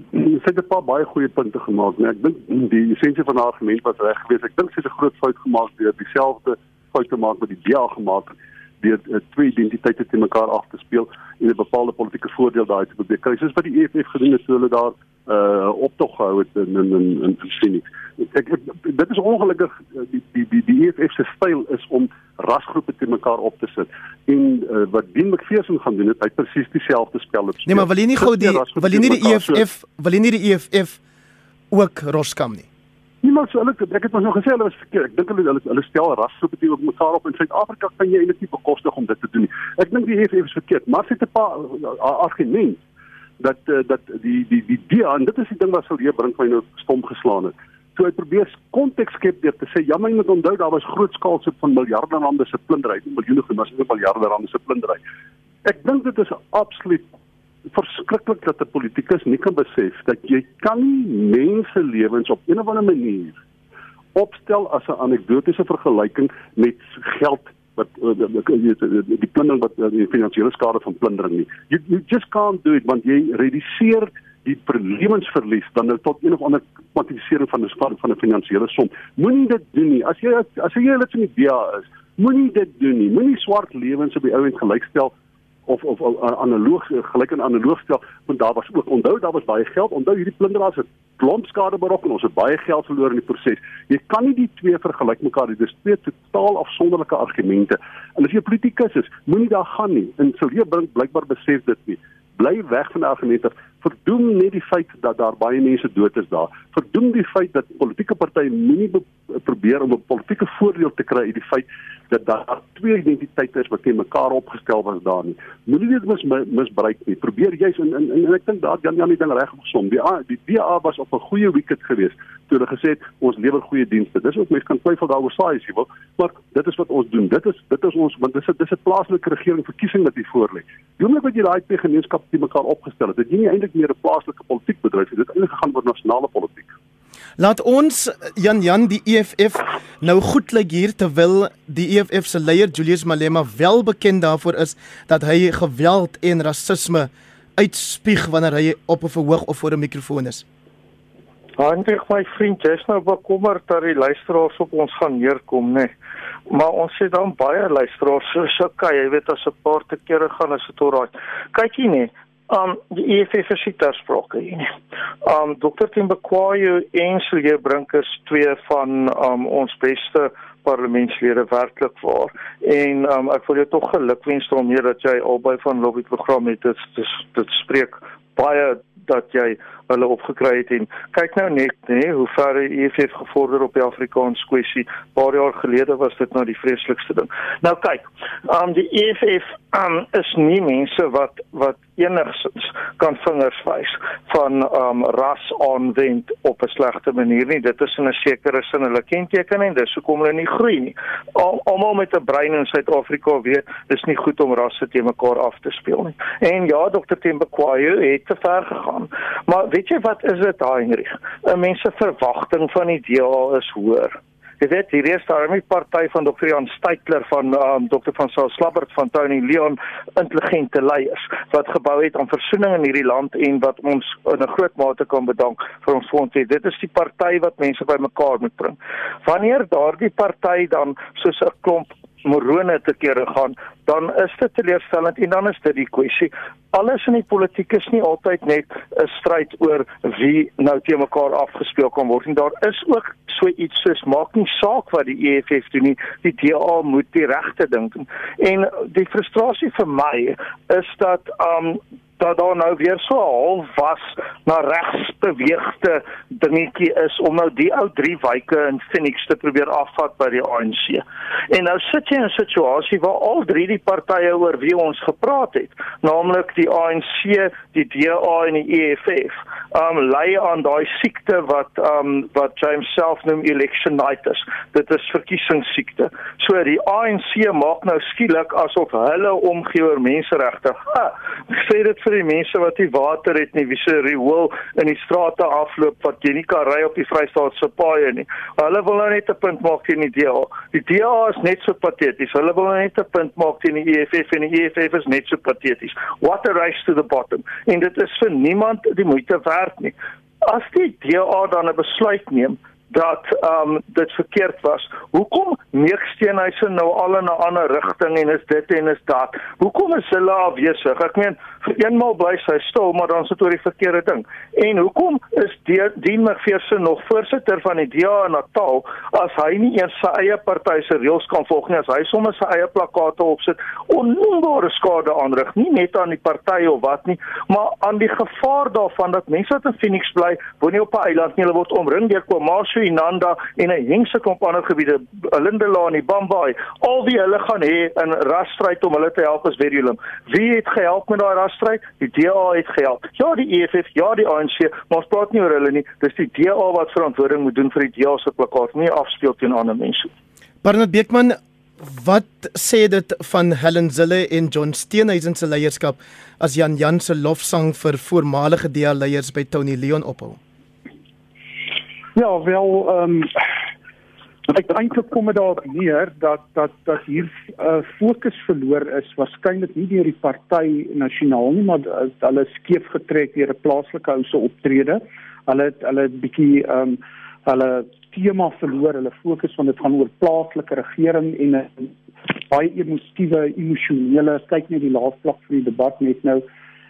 E: sê dit pa baie goeie punte gemaak, nee. Ek dink die essensie van haar argument was reg geweest. Ek dink sy het 'n groot fout gemaak deur dieselfde fout te maak wat die DA gemaak het deur uh, twee identiteite te mekaar af te speel en 'n bepaalde politieke voordeel daai te probeer kry. Soos wat die EFF gedoen het toe hulle daar uh optog gehou het in in in, in Phoenix. Ek, ek dit is ongelukkig eh, die die die die EFF se styl is om rasgroepe te mekaar op te sit. En uh, wat Dean McPherson gaan doen, hy presies dieselfde spel op.
A: Nee, maar wil jy nie gou die wil jy nie die EFF wil jy nie die EFF ook roskam nie?
E: Niemand so hulle ek het mos nog gesê hulle was verkeerd. Ek dink hulle hulle, hulle stel rasgroepe teenoor mekaar op in Suid-Afrika kan jy eintlik nie bekostig om dit te doen nie. Ek dink die EFF is verkeerd, maar sit 'n paar argumente dat uh, dat die die die die en dit is die ding wat sou hier bring my nou stom geslaan het. So hy probeer konteks skep deur te sê ja, my moet onthou daar was groot skaalse van miljarde rande se plundering, miljoene van mas nie miljarde rande se plundering. Ek dink dit is absoluut verskriklik dat 'n politikus nie kan besef dat jy kan nie mense lewens op 'n of ander manier opstel as 'n anekdotiese vergelyking met geld wat die, die plundering wat die finansiële skade van plundering nie. You, you just can't do it want jy reduseer die lewensverlies dan nou tot een of ander kwantifisering van 'n van, van 'n finansiële som. Moenie dit doen nie. As jy as jy lid van die DA is, moenie dit doen nie. Moenie swart lewens op die ou end gelykstel of of analoog gelyk aan analoog stel want daar was ook onthou daar was baie geld. Onthou hierdie plunderaars het klomp skade berokken. Ons het baie geld verloor in die proses. Jy kan nie die twee vergelyk mekaar dis twee totaal afsonderlike argumente. En as jy 'n politikus is moenie daar gaan nie. En sou jy blykbaar besef dit nie. Bly weg van die argumente. Verdoem net die feit dat daar baie mense dood is daar. Verdoem die feit dat politieke partye moenie probeer om 'n politieke voordeel te kry uit die feit dat daar twee identiteite is wat teen mekaar opgestel was daar nie. Moenie dit mis, misbruik nie. Probeer jy's in in en ek dink daar Jan Jan het ding reg gesom. Die A, die DA was op 'n goeie wicket geweest toe hulle gesê het ons lewer goeie dienste. Dis ook mense kan twyfel daaroor saai as jy wil, maar dit is wat ons doen. Dit is dit is ons want dis 'n dis 'n plaaslike regering verkiesing wat hier voor lê. Die oomblik wat jy daai twee gemeenskappe teen mekaar opgestel het, het jy nie eintlik meer 'n plaaslike politiek bedryf nie. Dit het eintlik gegaan oor nasionale politiek.
A: Laat ons Jan Jan die EFF nou goed lyk hier terwyl die EFF se leier Julius Malema wel bekend daarvoor is dat hy geweld en rasisme uitspieg wanneer hy op 'n verhoog of voor 'n mikrofoon is.
F: Hendrik my vriend, jy's nou bekommerd dat die luisteraars op ons gaan neerkom, né? Nee. Maar ons het dan baie luisteraars, so so okay, jy weet as 'n paar te kere gaan as dit oral. Kyk hier nie. Um die EFF is dit afsprake hier. Um Dr. Timbekwayo en Silje Brinkers twee van um ons beste parlementslede werklik waar. En um ek wil jou tog gelukwens daarmee dat jy albei van lobbyprogram het. Dit, dit spreek baie dat jy hulle opgekry het en kyk nou net nê hoe ver die EFF gevorder op die Afrikaanse kwessie. Paar jaar gelede was dit nou die vreeslikste ding. Nou kyk, um die EFF um is nie mense wat wat enigsins kan vingers wys van um ras aanwend op 'n slegte manier nie. Dit is in 'n sekere sin hulle kenteken en dis hoekom hulle nie groei nie. Almal met 'n brein in Suid-Afrika weet dis nie goed om rasse te mekaar af te speel nie. En ja, Dr. Tembekwayo het te ver gegaan. Maar weet jy wat is dit, Heinrich? 'n Mens se verwagting van die DA is hoër. Jy weet, die Rees Army party van Dr. Jan Steytler van um, Dr. van Saul Slabbert van Tony Leon intelligente leiers wat gebou het aan versoening in hierdie land en wat ons in 'n groot mate kan bedank vir ons fonds. Dit is die party wat mense bymekaar moet bring. Wanneer daardie party dan soos 'n klomp morone te kere gaan, dan is dit teleurstellend en dan is dit die kwessie. Alles in die politiek is nie altyd net 'n stryd oor wie nou te mekaar afgespeel kan word nie. Daar is ook so iets soos maak nie saak wat die EFF doen nie. Die DA moet die regte ding doen. En die frustrasie vir my is dat um dat daar nou weer so half was na regs beweegde dingetjie is om nou die ou drie wyke in Phoenix te probeer afvat by die ANC. En nou sit jy in 'n situasie waar al drie die partye oor wie ons gepraat het, naamlik die ANC, die DA en die EFF, um lei aan daai siekte wat um wat James self noem electionitis. Dit is verkiesingssiekte. So die ANC maak nou skielik asof hulle omgee oor menseregte. Sê dit vir die mense wat nie water het nie, wie se riool in die strate afloop wat jy nie kan ry op die Vrystaat se paaie nie. Hulle wil nou net 'n punt maak teen die DA. Die DA is net so pateties. Hulle wil nou net 'n punt maak teen die EFF en die EFF is net so pateties. What a race to the bottom. En dit is vir niemand die moeite werd nie. As die DA dan 'n besluit neem dat ehm um, dit verkeerd was. Hoekom neek Steenhuisen nou al in 'n ander rigting en is dit en is dat? Hoekom is hulle afwesig? Ek meen, vir eenmal bly sy stil, maar dan sit oor die verkeerde ding. En hoekom is Dien McPherson nog voorsitter van die DA in Natal as hy nie eers sy eie party se reëls kan volg nie, as hy sommer sy eie plakate opsit, onnoembare skade aanrig, nie net aan die party of wat nie, maar aan die gevaar daarvan dat mense wat in Phoenix bly, woon nie op 'n eiland nie, hulle word omring deur Komasu Sosho Inanda en 'n hengse klomp ander gebiede, Lindelaan, die Bambaai, al wie hulle gaan hê in rasstryd om hulle te help as Verium. Wie het gehelp met daai rasstryd? Die DA het gehelp. Ja, die EFF, ja, die ANC, maar ons praat nie oor hulle nie. Dis die DA wat verantwoording moet doen vir die DA se plakkaat, nie afspeel teen ander mense.
A: Barnard Beekman Wat sê dit van Helen Zille en John Steenhuisen se leierskap as Jan Jan se lofsang vir voormalige DA leiers by Tony Leon ophou?
G: Ja, wel ehm um, ek dink dit kom daar neer dat dat dat hier 'n uh, fokus verloor is waarskynlik nie deur die party nasionaal nie, maar hulle skeef getrek deur 'n plaaslike house optrede. Hulle het hulle bietjie ehm um, hulle tema verloor, hulle fokus van dit gaan oor plaaslike regering en 'n baie emotiewe, emosionele kyk net die laaste vlak van die debat net nou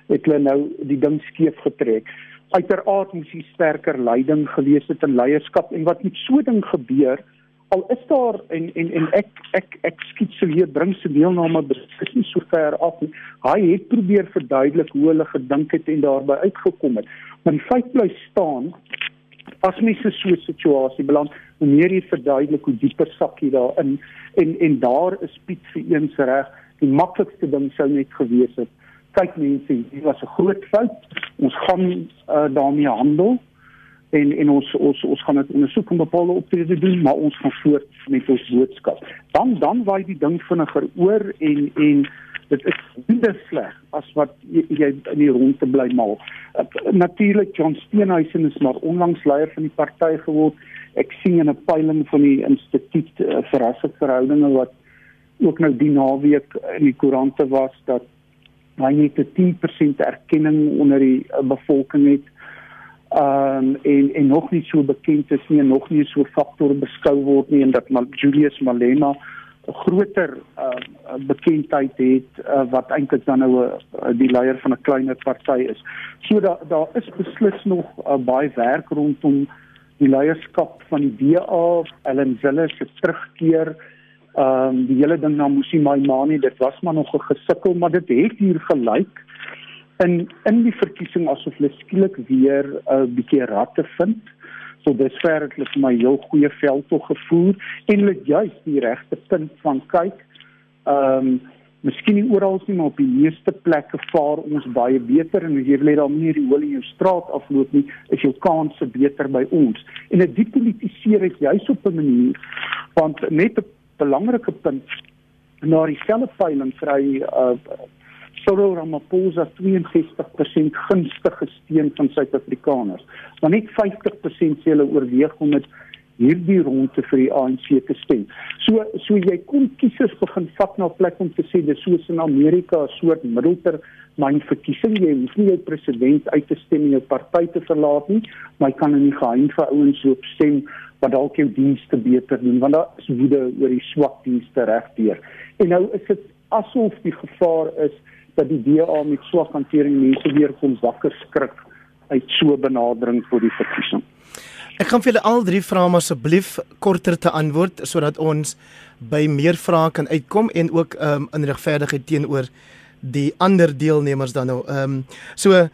G: het hulle nou die ding skeef getrek uiteraard moes hy sterker leiding gewees het in leierskap en wat met so ding gebeur al is daar en en en ek ek ek skiet se weer bring se deelname is nie so ver af nie. Hy het probeer verduidelik hoe hulle gedink het en daarby uitgekom het. Maar die feit bly staan as mens in so 'n situasie beland, hoe meer jy verduidelik hoe dieper sak jy daarin en en daar is Piet se eens reg. Die maklikste ding sou net gewees het kyk mense, hier was 'n groot fout. Ons gaan uh, daarmee handel en en ons ons ons gaan dit ondersoek en bepaalde optrede doen maar ons gaan voort met ons boodskap. Dan dan waai die ding vinniger oor en en dit is minder sleg as wat jy, jy in die rondte bly mal. Natuurlik John Steenhuisen is maar onlangs leier van die party geword. Ek sien in 'n peiling van die instituut uh, vir rasverhoudinge wat ook nou die naweek in die koerante was dat hy net 'n 10% erkenning onder die uh, bevolking het um, en en nog nie so bekend is nie nog nie so faktor beskou word nie en dat maar Julius Malema 'n groter uh, bekendheid het uh, wat eintlik dan nou 'n uh, die leier van 'n kleiner party is. So daar daar is beslis nog uh, baie werk rondom die leierskap van die DA, Ellen Zille se terugkeer. Um, die hele ding na Musi Maimane, dit was maar nog 'n gesukkel, maar dit het hier gelyk in in die verkiesing asof hulle skielik weer 'n uh, bietjie ratte vind. So dusver het hulle vir my heel goeie veld tog gevoer en hulle juist die regte punt van kyk. Ehm um, miskien nie oral nie, maar op die meeste plekke vaar ons baie beter en as jy wil hê daar nie die olie in jou straat afloop nie, is jou kanse beter by ons. En dit depolitiseer is juist op 'n manier want net 'n belangrike punt na dieselfde peiling kry uh Cyril Ramaphosa 62% gunstige steun van Suid-Afrikaners. Maar net 50% sê hulle oorweeg om dit hierdie ronde vir die ANC te stem. So so jy kon kiesers begin vat na plek om te sê dis soos in Amerika 'n soort middelter myn verkiesing jy hoef nie jou president uit te stem en jou party te verlaat nie, maar jy kan in die geheim vir ouens so stem wat dalk jou dienste beter doen want daar is woede oor die swak dienste regdeur. En nou is dit asof die gevaar is dat die DA met swak hantering mense weer kom wakker skrik uit so benadering vir die verkiesing.
A: Ek kan vir julle al drie vrae maar asseblief korter te antwoord sodat ons by meer vrae kan uitkom en ook um, in regverdigheid teenoor die ander deelnemers dan nou. Ehm um, so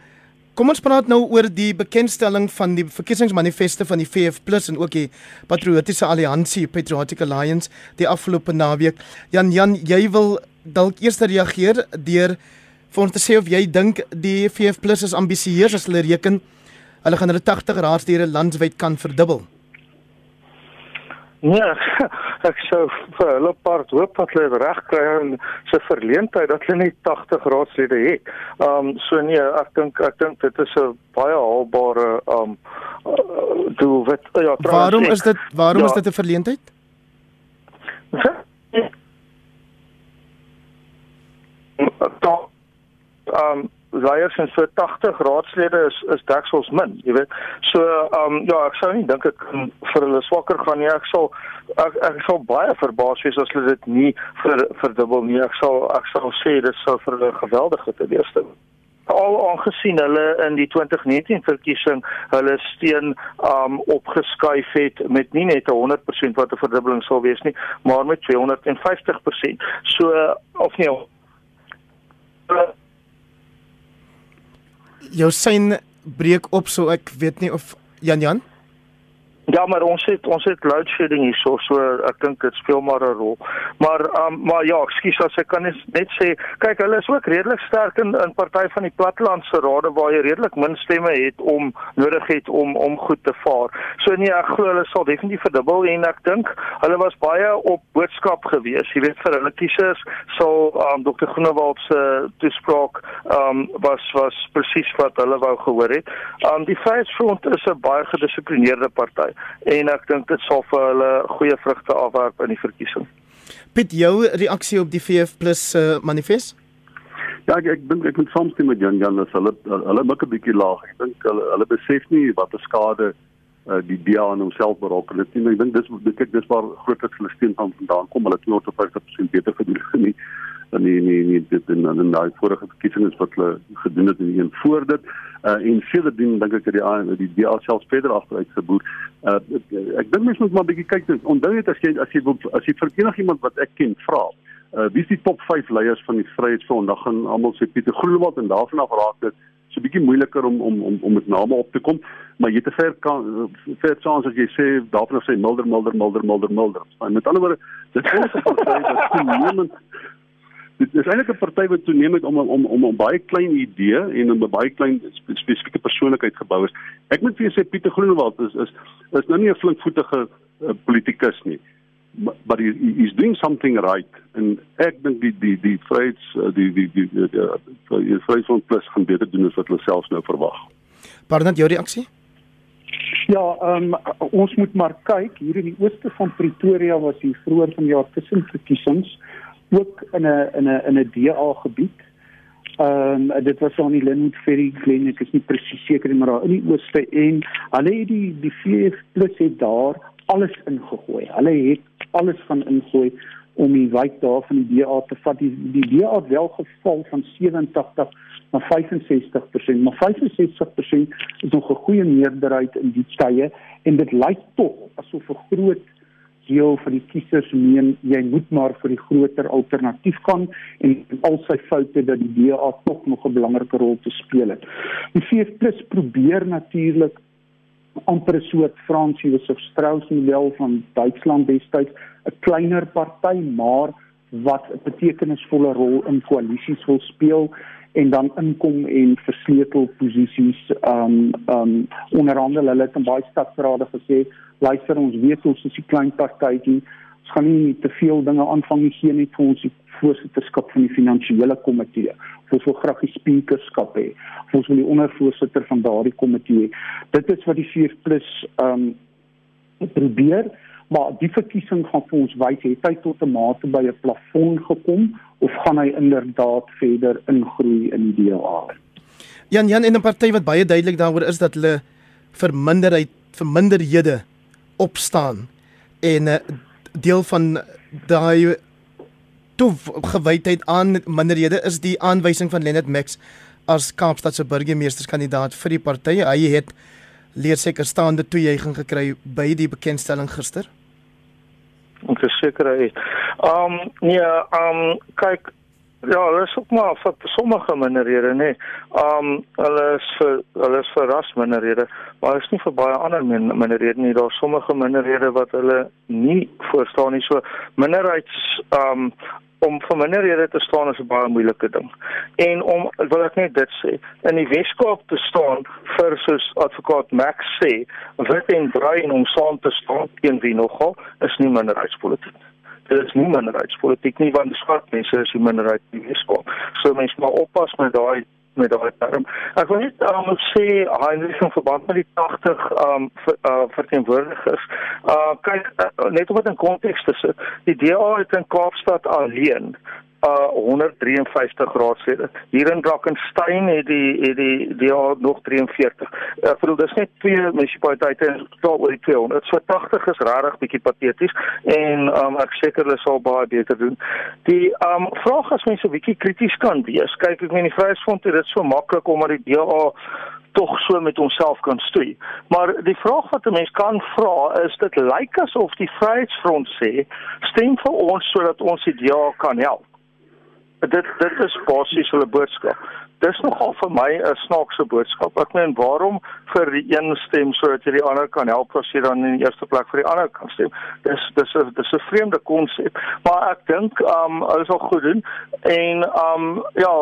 A: kom ons praat nou oor die bekendstelling van die verkiesingsmanifeste van die VF+ en ook die Patriotiese Alliansie Patriotic Alliance die afgelope naweek. Jan Jan, jy wil dalk eers reageer deur vir ons te sê of jy dink die VF+ is ambisieus as hulle reken hulle gaan hulle 80 raadslede landwyd kan verdubbel.
F: Ja, ek sou vir hulle part hoop dat hulle reg kry en se verleentheid dat hulle net 80 raadslede het. Um so nee, ek dink ek dink dit is 'n baie haalbare um doel wat ja,
A: Waarom is dit waarom ja, is dit 'n verleentheid?
F: um leiers en so 80 raadslede is is deksels min, jy weet. So um ja, ek sou nie dink kan vir hulle swakker gaan nie. Ek sal ek, ek sal baie verbaas wees as hulle dit nie vir verdubbel nie. Ek sal ek sal sê dit sou vir hulle geweldige te wees ding al aangesien hulle in die 2019 verkiesing hulle steun um opgeskuif het met nie net 100% wat 'n verdubbeling sou wees nie maar met 250%. So of nie
A: jou sein breek op so ek weet nie of Jan Jan
F: Ja, maar ons het ons het load shedding hier so ek dink dit speel maar 'n rol. Maar um, maar ja, ekskuus as ek kan net sê, kyk hulle is ook redelik sterk in in party van die plattelandse rade waar jy redelik min stemme het om nodig het om om goed te vaar. So nee, ek glo hulle sal definitief verdubbel en ek dink hulle was baie op boodskap gewees. Jy weet vir hulle kiesers sal um, Dr. Groenewald se toespraak um, was was presies wat hulle wou gehoor het. Um, die Vryheidsfront is 'n baie gedissiplineerde party en ek dink dit sal vir hulle goeie vrugte afwerp in die verkiesing.
A: Piet, jou reaksie op die VF+ uh, manifest?
E: Ja, ek ek dink ek moet saamstem met Jan Jan, hulle hulle maak 'n bietjie laag. Ek dink hulle hulle besef nie wat 'n skade uh, die DA aan homself berokken het nie. Ek dink dis kyk dis waar grootliks hulle steun van vandaan kom. Hulle het 250% beter gedoen nie. In die nie nie dit in in daai vorige verkiesings wat hulle gedoen het in die een voor dit. Uh, en sedertdien dink ek dat die die DA selfs verder agteruit geboer. Uh, ek dink mens moet maar bietjie kyk onthou net as jy as jy as jy vir enigiemand wat ek ken vra uh, wie is die top 5 leiers van die Vryheidsfront dan gaan almal sê Pieter Groenewald en daarvan af raak dit so 'n bietjie moeiliker om om om om met name op te kom. Maar jy te ver kan ver chance as jy sê daarvan af sê Mulder Mulder Mulder Mulder Mulder. En met ander woorde dit is 'n party wat toenemend dit is eintlik 'n party wat toenemend om om om 'n baie klein idee en 'n baie klein spesifieke persoonlikheid gebou is ek moet vir jou sê Pieter Groenewald is is is nou nie 'n flinkvoetige uh, politikus nie but he, he's doing something right en ek dink die die die vryheids uh, die die die die, die, die vryheidsfront plus gaan beter doen as wat hulle selfs nou verwag.
A: Pardon jou reaksie?
G: Ja, um, ons moet maar kyk hier in die ooste van Pretoria was hier vroeër vanjaar tussenverkiesings ook in 'n in 'n in 'n DA gebied. Ehm um, dit was aan die Lynnwood Ferry Glen, ek is nie presies seker nie, maar daar in die ooste en hulle het die die VF het daar alles ingegooi. Hulle het alles van ingooi om die wijk daar van die DA te vat. Die die DA het wel geval van 87 na 65%, maar 65% is nog 'n goeie meerderheid in die tye en dit lyk tog asof 'n groot deel van die kiesers meen jy moet maar vir die groter alternatief gaan en al sy foute dat die DA tog nog 'n belangrike rol te speel het. Die VF+ probeer natuurlik amper 'n soort Frans Josef Strauss model van Duitsland destyds, 'n kleiner party maar wat 'n betekenisvolle rol in koalisies wil speel en dan inkom en versleutel posisies um um onderhandel. Hulle het in baie stadsrade gesê luister ons weet ons is 'n klein partytjie. Ons gaan nie te veel dinge aanvang nie. Gee net vir ons die voorsitterskap van die finansiële komitee. Ons wil graag die speakerskap hê. Ons wil die ondervoorsitter van daardie komitee. Dit is wat die 4 plus ehm um, probeer, maar die verkiesing gaan vir ons wys het hy tot 'n mate by 'n plafon gekom of gaan hy inderdaad verder ingroei in die DA?
A: Jan Jan in 'n party wat baie duidelik daaroor is dat hulle vir minderheid vir minderhede opstaan en 'n uh, deel van daai toegewydheid aan minderhede is die aanwysing van Leonard Max as Kaapstad se burgemeesterskandidaat vir die party. Hy het leer seker staande toejuiging gekry by die bekendstelling gister.
F: Is seker hy. Um nee, um kyk Ja, hulle is ook maar vir sommige minderhede nê. Nee. Um hulle is vir hulle is vir ras minderhede, maar is nie vir baie ander minderhede nie. Daar's sommige minderhede wat hulle nie voorstaan nie. So minderheids um om vir minderhede te staan is 'n baie moeilike ding. En om wil ek net dit sê, in die Weskaap te staan vir soos advokaat Max sê, wit en bruin om saam te staan teen wie nogal is nie minderheidspolitiek nie dit is nie minderheidspolitiek nie want swart mense is die minderheid in die Weskaap. So mense moet oppas met daai met daai term. Ek wil net um, sê Heinrich in verband met die 80 um ver, uh, verteenwoordigers. Uh kyk uh, net om dit in konteks te sit. Die DA het in Kaapstad alleen uh 153 raadslede. Hier in Drakensberg het die het die die al nog 43. Ek bedoel dis net twee munisipaliteite en totaal oor die 200. So 80 is regtig bietjie pateties en um ek seker hulle sal baie beter doen. Die um vraag as mense 'n bietjie krities kan wees. Kyk ek meen die Vryheidsfront het dit so maklik omdat die DA tog so met onsself kan stoei. Maar die vraag wat 'n mens kan vra is dit lyk asof die Vryheidsfront sê stem vir ons sodat ons die DA kan help dit dit is basies hulle boodskap. Dis nogal vir my 'n snaakse boodskap. Ek meen waarom vir die een stem sodat jy die ander kan help as jy dan in die eerste plek vir die ander kan stem. Dis dis 'n dis 'n vreemde konsep. Maar ek dink um hulle sal goed doen en um ja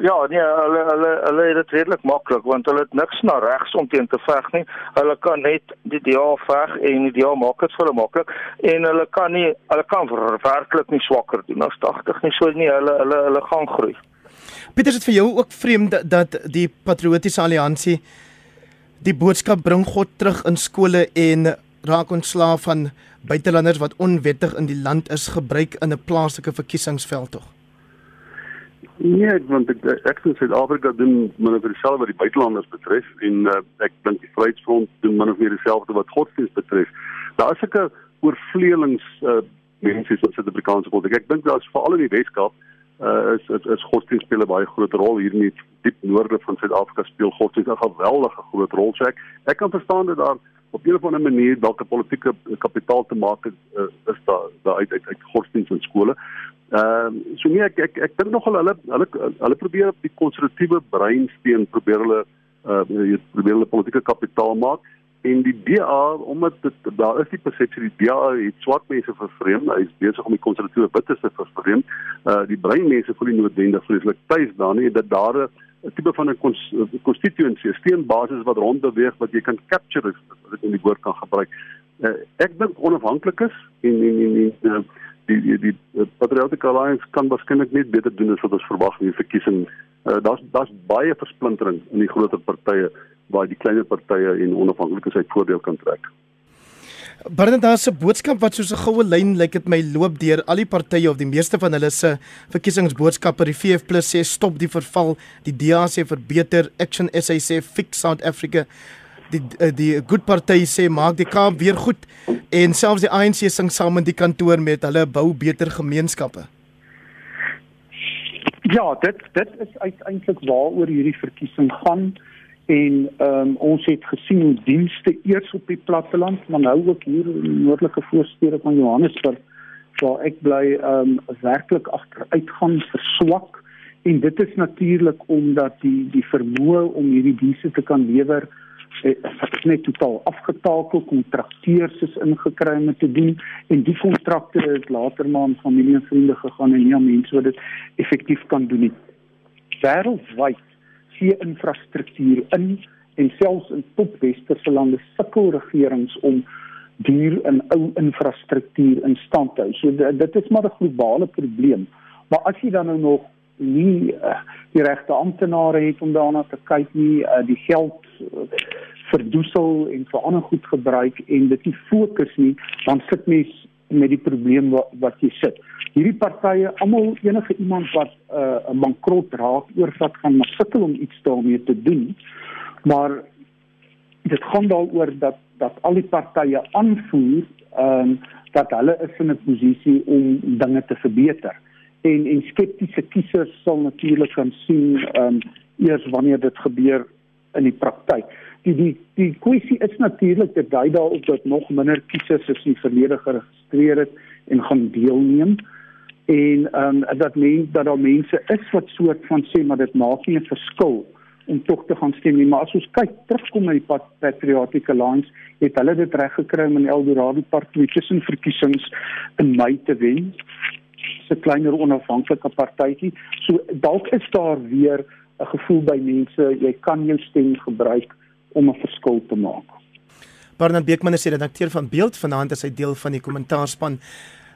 F: ja nee hulle hulle hulle het dit redelik maklik want hulle het niks na regs om teen te veg nie. Hulle kan net die DA veg en die DA maak dit vir hulle maklik en hulle kan nie hulle kan werklik nie swakker doen as 80 nie. So nie hulle hulle hulle gaan groei.
A: Pieter, is dit vir jou ook vreemd dat, dat die Patriotiese Alliansie die boodskap bring God terug in skole en raak ontslaaf van buitelanders wat onwettig in die land is gebruik in 'n plaaslike verkiesingsveld tog?
E: Nee, want ek ek sê Suid-Afrika doen min of meer dieselfde wat die buitelanders betref en uh, ek dink die Vryheidsfront doen min of meer dieselfde wat godsdienst betref. Daar is 'n oorvleelings uh, mense wat Suid-Afrikaanse politiek. Ek dink daar's veral in die Weskaap uh, is is, is godsdienst speel 'n baie groot rol hier in die diep noorde van Suid-Afrika speel godsdienst 'n geweldige groot rol. So ek ek kan verstaan dat daar op 'n of ander manier dalk 'n politieke kapitaal te maak is, uh, is daar daar uit uit, uit godsdienst in skole. Ehm uh, so nee ek ek, ek dink nogal hulle hulle hulle probeer op die konservatiewe breinsteen probeer hulle uh probeer hulle politieke kapitaal maak en die DA omdat dit daar is die persepsie die DA het swart mense vervreem hy is besig om die konservatiewe witte te vervreem uh die brein mense voel nie noodwendig vreeslik tuis daar nie dat daar 'n tipe van 'n constituency steenbasis wat rond beweeg wat jy kan capture as ek in die woord kan gebruik. Uh, ek dink onafhanklik is en en en, en uh, die die die Patriotic Alliance kan waarskynlik net beter doen as wat ons verwag in die verkiesing. Uh, daar's daar's baie versplintering in die groter partye waar die kleiner partye en onafhanklikes uit voordeel kan trek.
A: Bernard daar se boodskap wat soos 'n goue lyn lyk dit my loop deur al die partye of die meeste van hulle se verkiesingsboodskappe. Die VF+ sê stop die verval, die DA sê verbeter, Action SA sê fix South Africa. Die die, die Good Party sê maak die Kaap weer goed en selfs die ANC sing saam in die kantoor met hulle bou beter gemeenskappe.
G: Ja, dit dit is uiteindelik waaroor hierdie verkiesing gaan en ehm um, ons het gesien hoe dienste eers op die platteland maar nou ook hier in die noordelike voorstede van Johannesburg waar ek bly ehm um, werklik agteruitgang verswak. En dit is natuurlik omdat die die vermoë om hierdie dienste te kan lewer eh, is net totaal afgetakel kontrakteurs is ingekry om te doen. En die kontrakte is later maar aan familie en vriende gegaan en nie aan mense wat dit effektief kan doen nie. Wêreldwyd see infrastruktuur in en selfs in top westerse lande sukkel regerings om duur en ou infrastruktuur in stand te hou. So dit is maar 'n globale probleem. Maar as jy dan nou nog nie uh, die regte amptenare het om daarna te kyk nie, uh, die geld uh, verdoesel en vir ander goed gebruik en dit nie fokus nie, dan sit mens met die probleem wat, wat jy sit. Hierdie partye, almal enige iemand wat 'n uh, bankrot raak, oorvat gaan sukkel om iets daarmee te doen. Maar dit gaan daaroor dat dat al die partye aanvoer ehm um, dat hulle is in 'n posisie om dinge te verbeter. En en skeptiese kiesers sal natuurlik kan sien ehm um, eers wanneer dit gebeur in die praktyk die die die kwessie is natuurlik dat dui daarop dat nog minder kiesers is in verlede geregistreer het en gaan deelneem. En ehm um, dat mens dat daar mense is wat soort van sê maar dit maak nie 'n verskil om tog te gaan stem nie. Maar as ons kyk terugkom na die Patriotic Alliance het hulle dit reg gekry om in Eldorado Park tussen verkiesings in Mei te wen. 'n kleiner onafhanklike partytjie. So dalk is daar weer 'n gevoel by mense jy kan jou stem gebruik om 'n verskil te maak.
A: Bernard Beekman is die redakteur van Beeld vanaand as hy deel van die kommentaarspan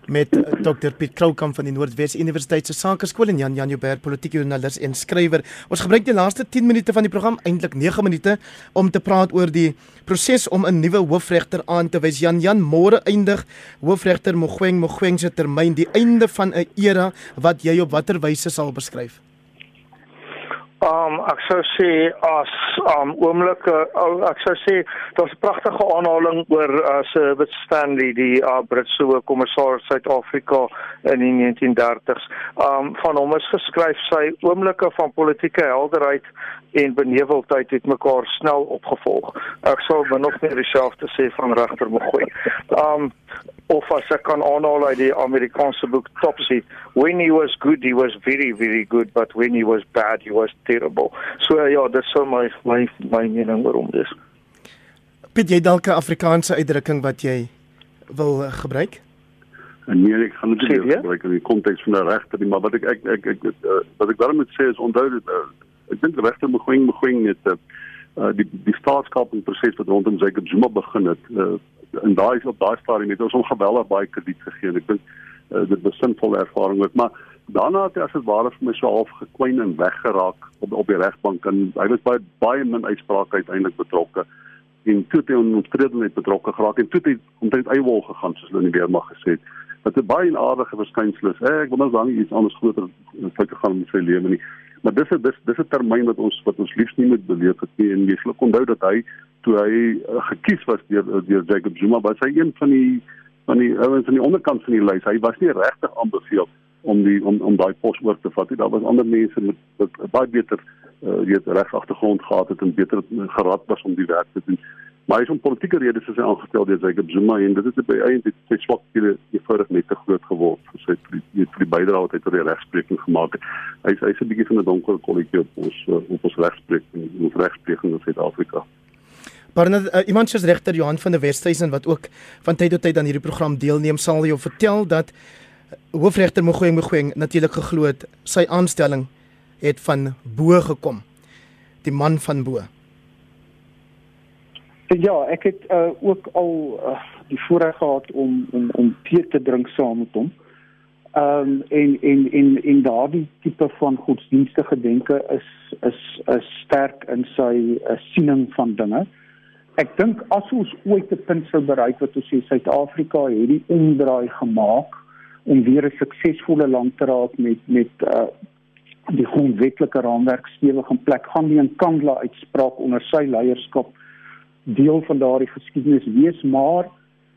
A: met eh, Dr Piet Kroukamp van die Noordwes Universiteit se Sakeskool en Jan Janouberg politieke joernalis en skrywer. Ons gebruik die laaste 10 minute van die program, eintlik 9 minute, om te praat oor die proses om 'n nuwe hoofregter aan te wys. Jan Jan môre eindig hoofregter Mogoeng Mogoeng se termyn, die einde van 'n era wat jy op watter wyse sal beskryf?
F: Um ek sou sê as um oomblik uh, ek sou sê daar's 'n pragtige aanhaling oor uh, Sir Wit Stanley die uh, Britse kommissaris Suid-Afrika in die 1930s. Um van hom is geskryf sy oomblikke van politieke helderheid en beneweldheid het mekaar snel opgevolg. Ek sou min of meer dieselfde sê van regter Mogoeng. Um of as ek kan aanhaal uit die Amerikaanse boek Topsy, when he was good he was very very good but when he was bad he was terrible. So ja, dit sou my my my mening oor hom dis.
A: Piet jy dalk 'n Afrikaanse uitdrukking wat jy wil uh, gebruik?
E: Nee, ek gaan dit nie gebruik in die konteks van 'n regter nie, maar wat ek ek ek, ek, ek uh, wat ek daarmee sê is onthou dit uh, ek dink die regter Mogoeng Mogoeng het uh, die die staatskaping proses wat rondom Jacob Zuma begin het uh, in daai op daai stadium het ons hom geweldig baie krediet gegee ek dink uh, dit was 'n sinvolle ervaring ook maar daarna het hy as dit ware vir my so half gekwyn en weggeraak op op die regbank en hy was baie baie min uitsprake uiteindelik betrokke en toe het hy onstredelik betrokke geraak en toe het hy omtrent eiwol gegaan soos hulle in die weermag gesê het wat 'n baie aardige verskynsel is. Ek wil nou dan iets anders groter foute gaan met sy lewe nie. Maar dis 'n dis dis 'n termyn wat ons wat ons liefs nie moet beleef het nie en jy sal onthou dat hy toe hy uh, gekies was deur deur Jacob Zuma was hy een van die van die ouens aan die onderkant van die lys. Hy was nie regtig aanbeveel om die om om daai pos oor te vat. Daar was ander mense met wat baie beter uh, reg agtergrond gehad het en beter geraad was om die werk te doen. Maar hy is om politieke redes is hy aangestel deur Jacob Zuma en dit het by eintlik sy swakhede eenvoudig net te groot geword vir sy vir die, vir die bydrae wat hy tot die regspreking gemaak het. Hy is hy's 'n bietjie van 'n donker kolletjie op ons uh, op ons regspreking en ons regspreking in Suid-Afrika.
A: Net uh, iemand soos regter Johan van der Westhuizen wat ook van tyd tot tyd aan hierdie program deelneem, sal jou vertel dat uh, hoofregter Mogoeng Mogoeng natuurlik geglo het sy aanstelling het van bo gekom. Die man van bo.
G: Ja, ek het uh, ook al uh, die voorreg gehad om om om tee te drink saam met hom. Ehm um, en en en en daardie tipe van godsdienstige denke is is is sterk in sy uh, siening van dinge. Ek dink as ons ooit 'n punt sou bereik wat ons sê Suid-Afrika het die omdraai gemaak om weer 'n suksesvolle land te raak met met uh, die grondwetlike raamwerk stewig in plek gaan die Nkandla uitspraak onder sy leierskap deel van daardie geskiedenis wees maar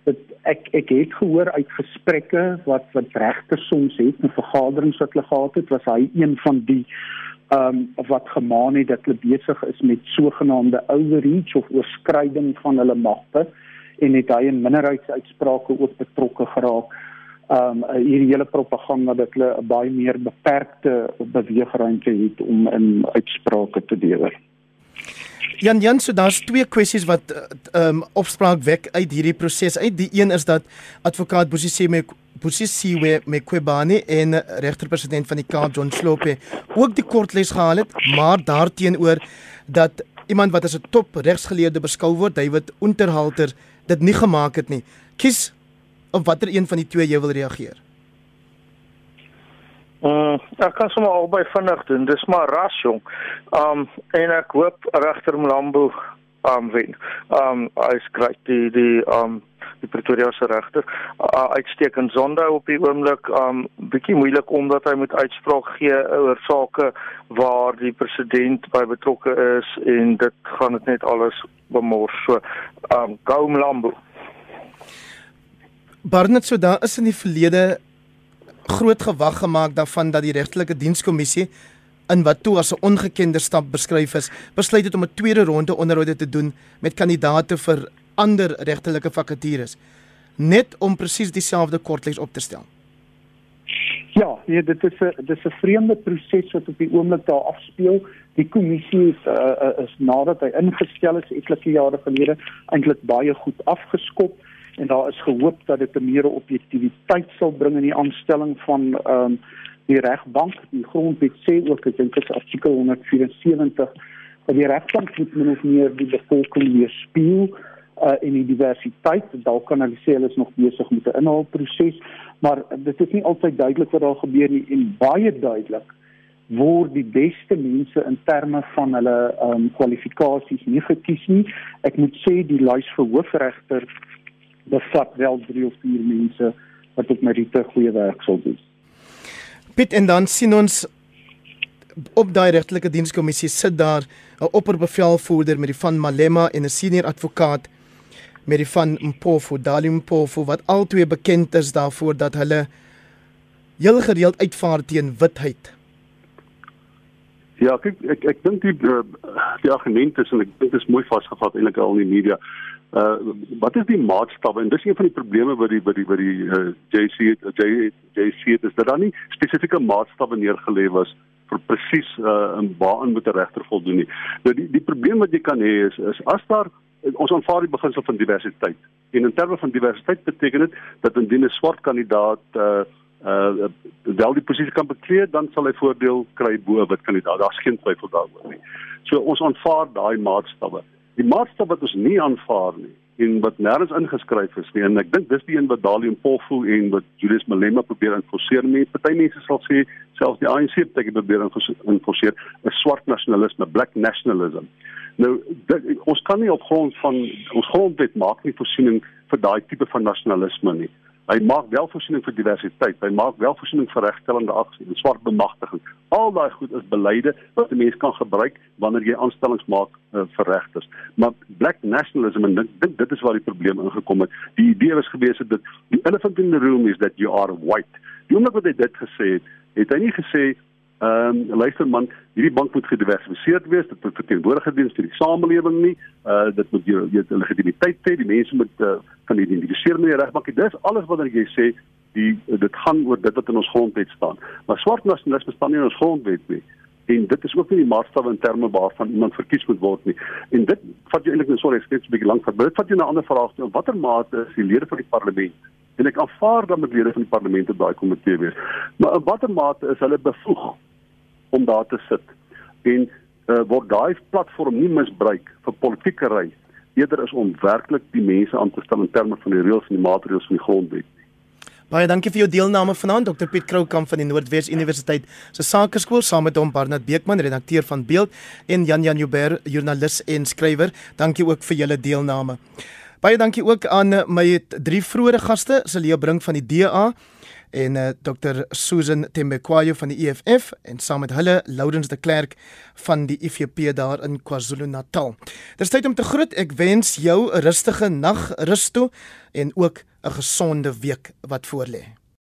G: dit ek ek het gehoor uit gesprekke wat wat regters soms het in vergaderings wat hulle gehad het was hy een van die ehm um, wat gemaan het dat hulle besig is met sogenaamde overreach of oorskryding van hulle magte en het hy in minderheidsuitsprake ook betrokke geraak ehm um, hierdie hele propaganda dat hulle 'n baie meer beperkte beweegruimte het om in uitsprake te deel.
A: Jan Jan, so daar's twee kwessies wat ehm um, opspraak wek uit hierdie proses. Uit die een is dat advokaat Bosisiwe Bosisiwe Mqobane en regterpresident van die Kaap John Slope ook die kortles gehaal het, maar daarteenoor dat iemand wat as 'n top regsgeleerde beskou word, David Unterhalter, dit nie gemaak het nie. Kies op watter een van die twee jy wil reageer?
F: Uh, ek kan sommer albei vinnig doen. Dis maar ras jong. Um en ek hoop regter Mlambo um wen. Um hy skryf die die um die Pretoria se regter uh, uitstekend sonde op die oomblik um bietjie moeilik omdat hy moet uitspraak gee oor sake waar die president by betrokke is en dit gaan dit net alles bemors. So um gou Mlambo.
A: Barnett so daar is in die verlede groot gewag gemaak daarvan dat die regtelike dienskommissie in wat toe as 'n ongekende stap beskryf is, besluit het om 'n tweede ronde onderhoude te doen met kandidaate vir ander regtelike vakatures net om presies dieselfde kortlees op te stel.
G: Ja, nee, dit is 'n dit is 'n vreemde proses wat op die oomblik daar afspeel. Die kommissie is uh, is nadat hy ingestel is etlike jare gelede eintlik baie goed afgeskop en daar is gehoop dat dit 'n meer objektiviteit sal bring in die aanstelling van ehm um, die regbank. Die grondwet sê ook ek dink dit is artikel 174 dat die regbank moet min of meer die bevolking weerspieël uh, en die diversiteit. Dalk kan hulle sê hulle is nog besig met 'n inhaalproses, maar dit is nie altyd duidelik wat daar gebeur nie en baie duidelik word die beste mense in terme van hulle ehm um, kwalifikasies nie gekies nie. Ek moet sê die lys vir hoofregter bevat wel 3 of 4 mense wat op Merite goeie werk sal doen.
A: Piet en dan sien ons op daai regtelike dienskommissie sit daar 'n opperbevelvoerder met die van Malema en 'n senior advokaat met die van Mpofu, Dalim Mpofu wat albei bekend is daarvoor dat hulle heel gereeld uitvaar teen witheid.
E: Ja, kyk ek ek dink die eh, die argument is en ek dink dit is mooi vasgevat eintlik al in die media uh wat is die maatstawwe en dis een van die probleme by die by die by die uh, JC JC is dat daar nie spesifieke maatstawwe neergelê was vir presies uh in waaraan moet 'n regter voldoen nie. Nou die die probleem wat jy kan hê is is as daar ons aanvaar die beginsel van diversiteit. En in terme van diversiteit beteken dit dat indien 'n swart kandidaat uh uh wel die posisie kan bekleed, dan sal hy voordeel kry bo wit kandidaat. Daar's geen twyfel daaroor nie. So ons aanvaar daai maatstawwe. Die maatstaf wat ons nie aanvaar nie en wat nêrens ingeskryf is nie en ek dink dis die een wat Dalium Polfu en wat Julius Malema probeer enforceer nie. Party mense sal sê selfs die ANC het dit probeer enforceer, 'n swart nasionalisme, black nationalism. Nou dit, ons kan nie op grond van ons grondwet maak nie voorsiening vir daai tipe van nasionalisme nie. Hy maak wel voorsiening vir diversiteit. Hy maak wel voorsiening vir regstellende aksie en swart bemagtiging. Al daai goed is beleide wat 'n mens kan gebruik wanneer jy aanstellings maak uh, vir regters. Maar black nationalism en dit dit is waar die probleem ingekom het. Die idee was gewees het dat die elephant in the room is that you are white. Die oomblik wat hy dit gesê het, het hy nie gesê Ehm um, luister man, hierdie bank moet gediversifiseerd wees, dit moet verteenwoordig wees vir die samelewing nie. Uh dit moet jou jou legitimiteit hê, die mense moet uh, kan identifiseer met die regbank. Dis alles wat jy sê, die dit gaan oor dit wat in ons grondwet staan. Maar swart nasionalisme staan nie in ons grondwet nie. En dit is ook nie die maatstaf in terme waarvan iemand verkies moet word nie. En dit vat jy eintlik net sorry, ek skets 'n bietjie lank, maar dit vat jy na 'n ander vraag toe. Watter mate is die lede van die parlement en ek aanvaar dat met lede van die parlement op daai komitee wees. Maar in watter mate is hulle bevoeg om daar te sit. En uh, word daai platform nie misbruik vir politieke ry eerder is om werklik die mense aan te stel in terme van die reëls en die maatreëls van die grondwet
A: Baie dankie vir jou deelname vanaand Dr Piet Kroukamp van die Noordwes Universiteit se Sakeskool saam met hom Barnard Beekman redakteur van Beeld en Jan Jan Joubert joernalis en skrywer. Dankie ook vir julle deelname. Baie dankie ook aan my drie vroeë gaste Celia Brink van die DA en uh, eh, Dr Susan Tembekwayo van die EFF en saam met hulle Lourens de Klerk van die IFP daar in KwaZulu-Natal. Dis tyd om te groet. Ek wens jou 'n rustige nag rus toe en ook 'n gesonde week wat voorlê.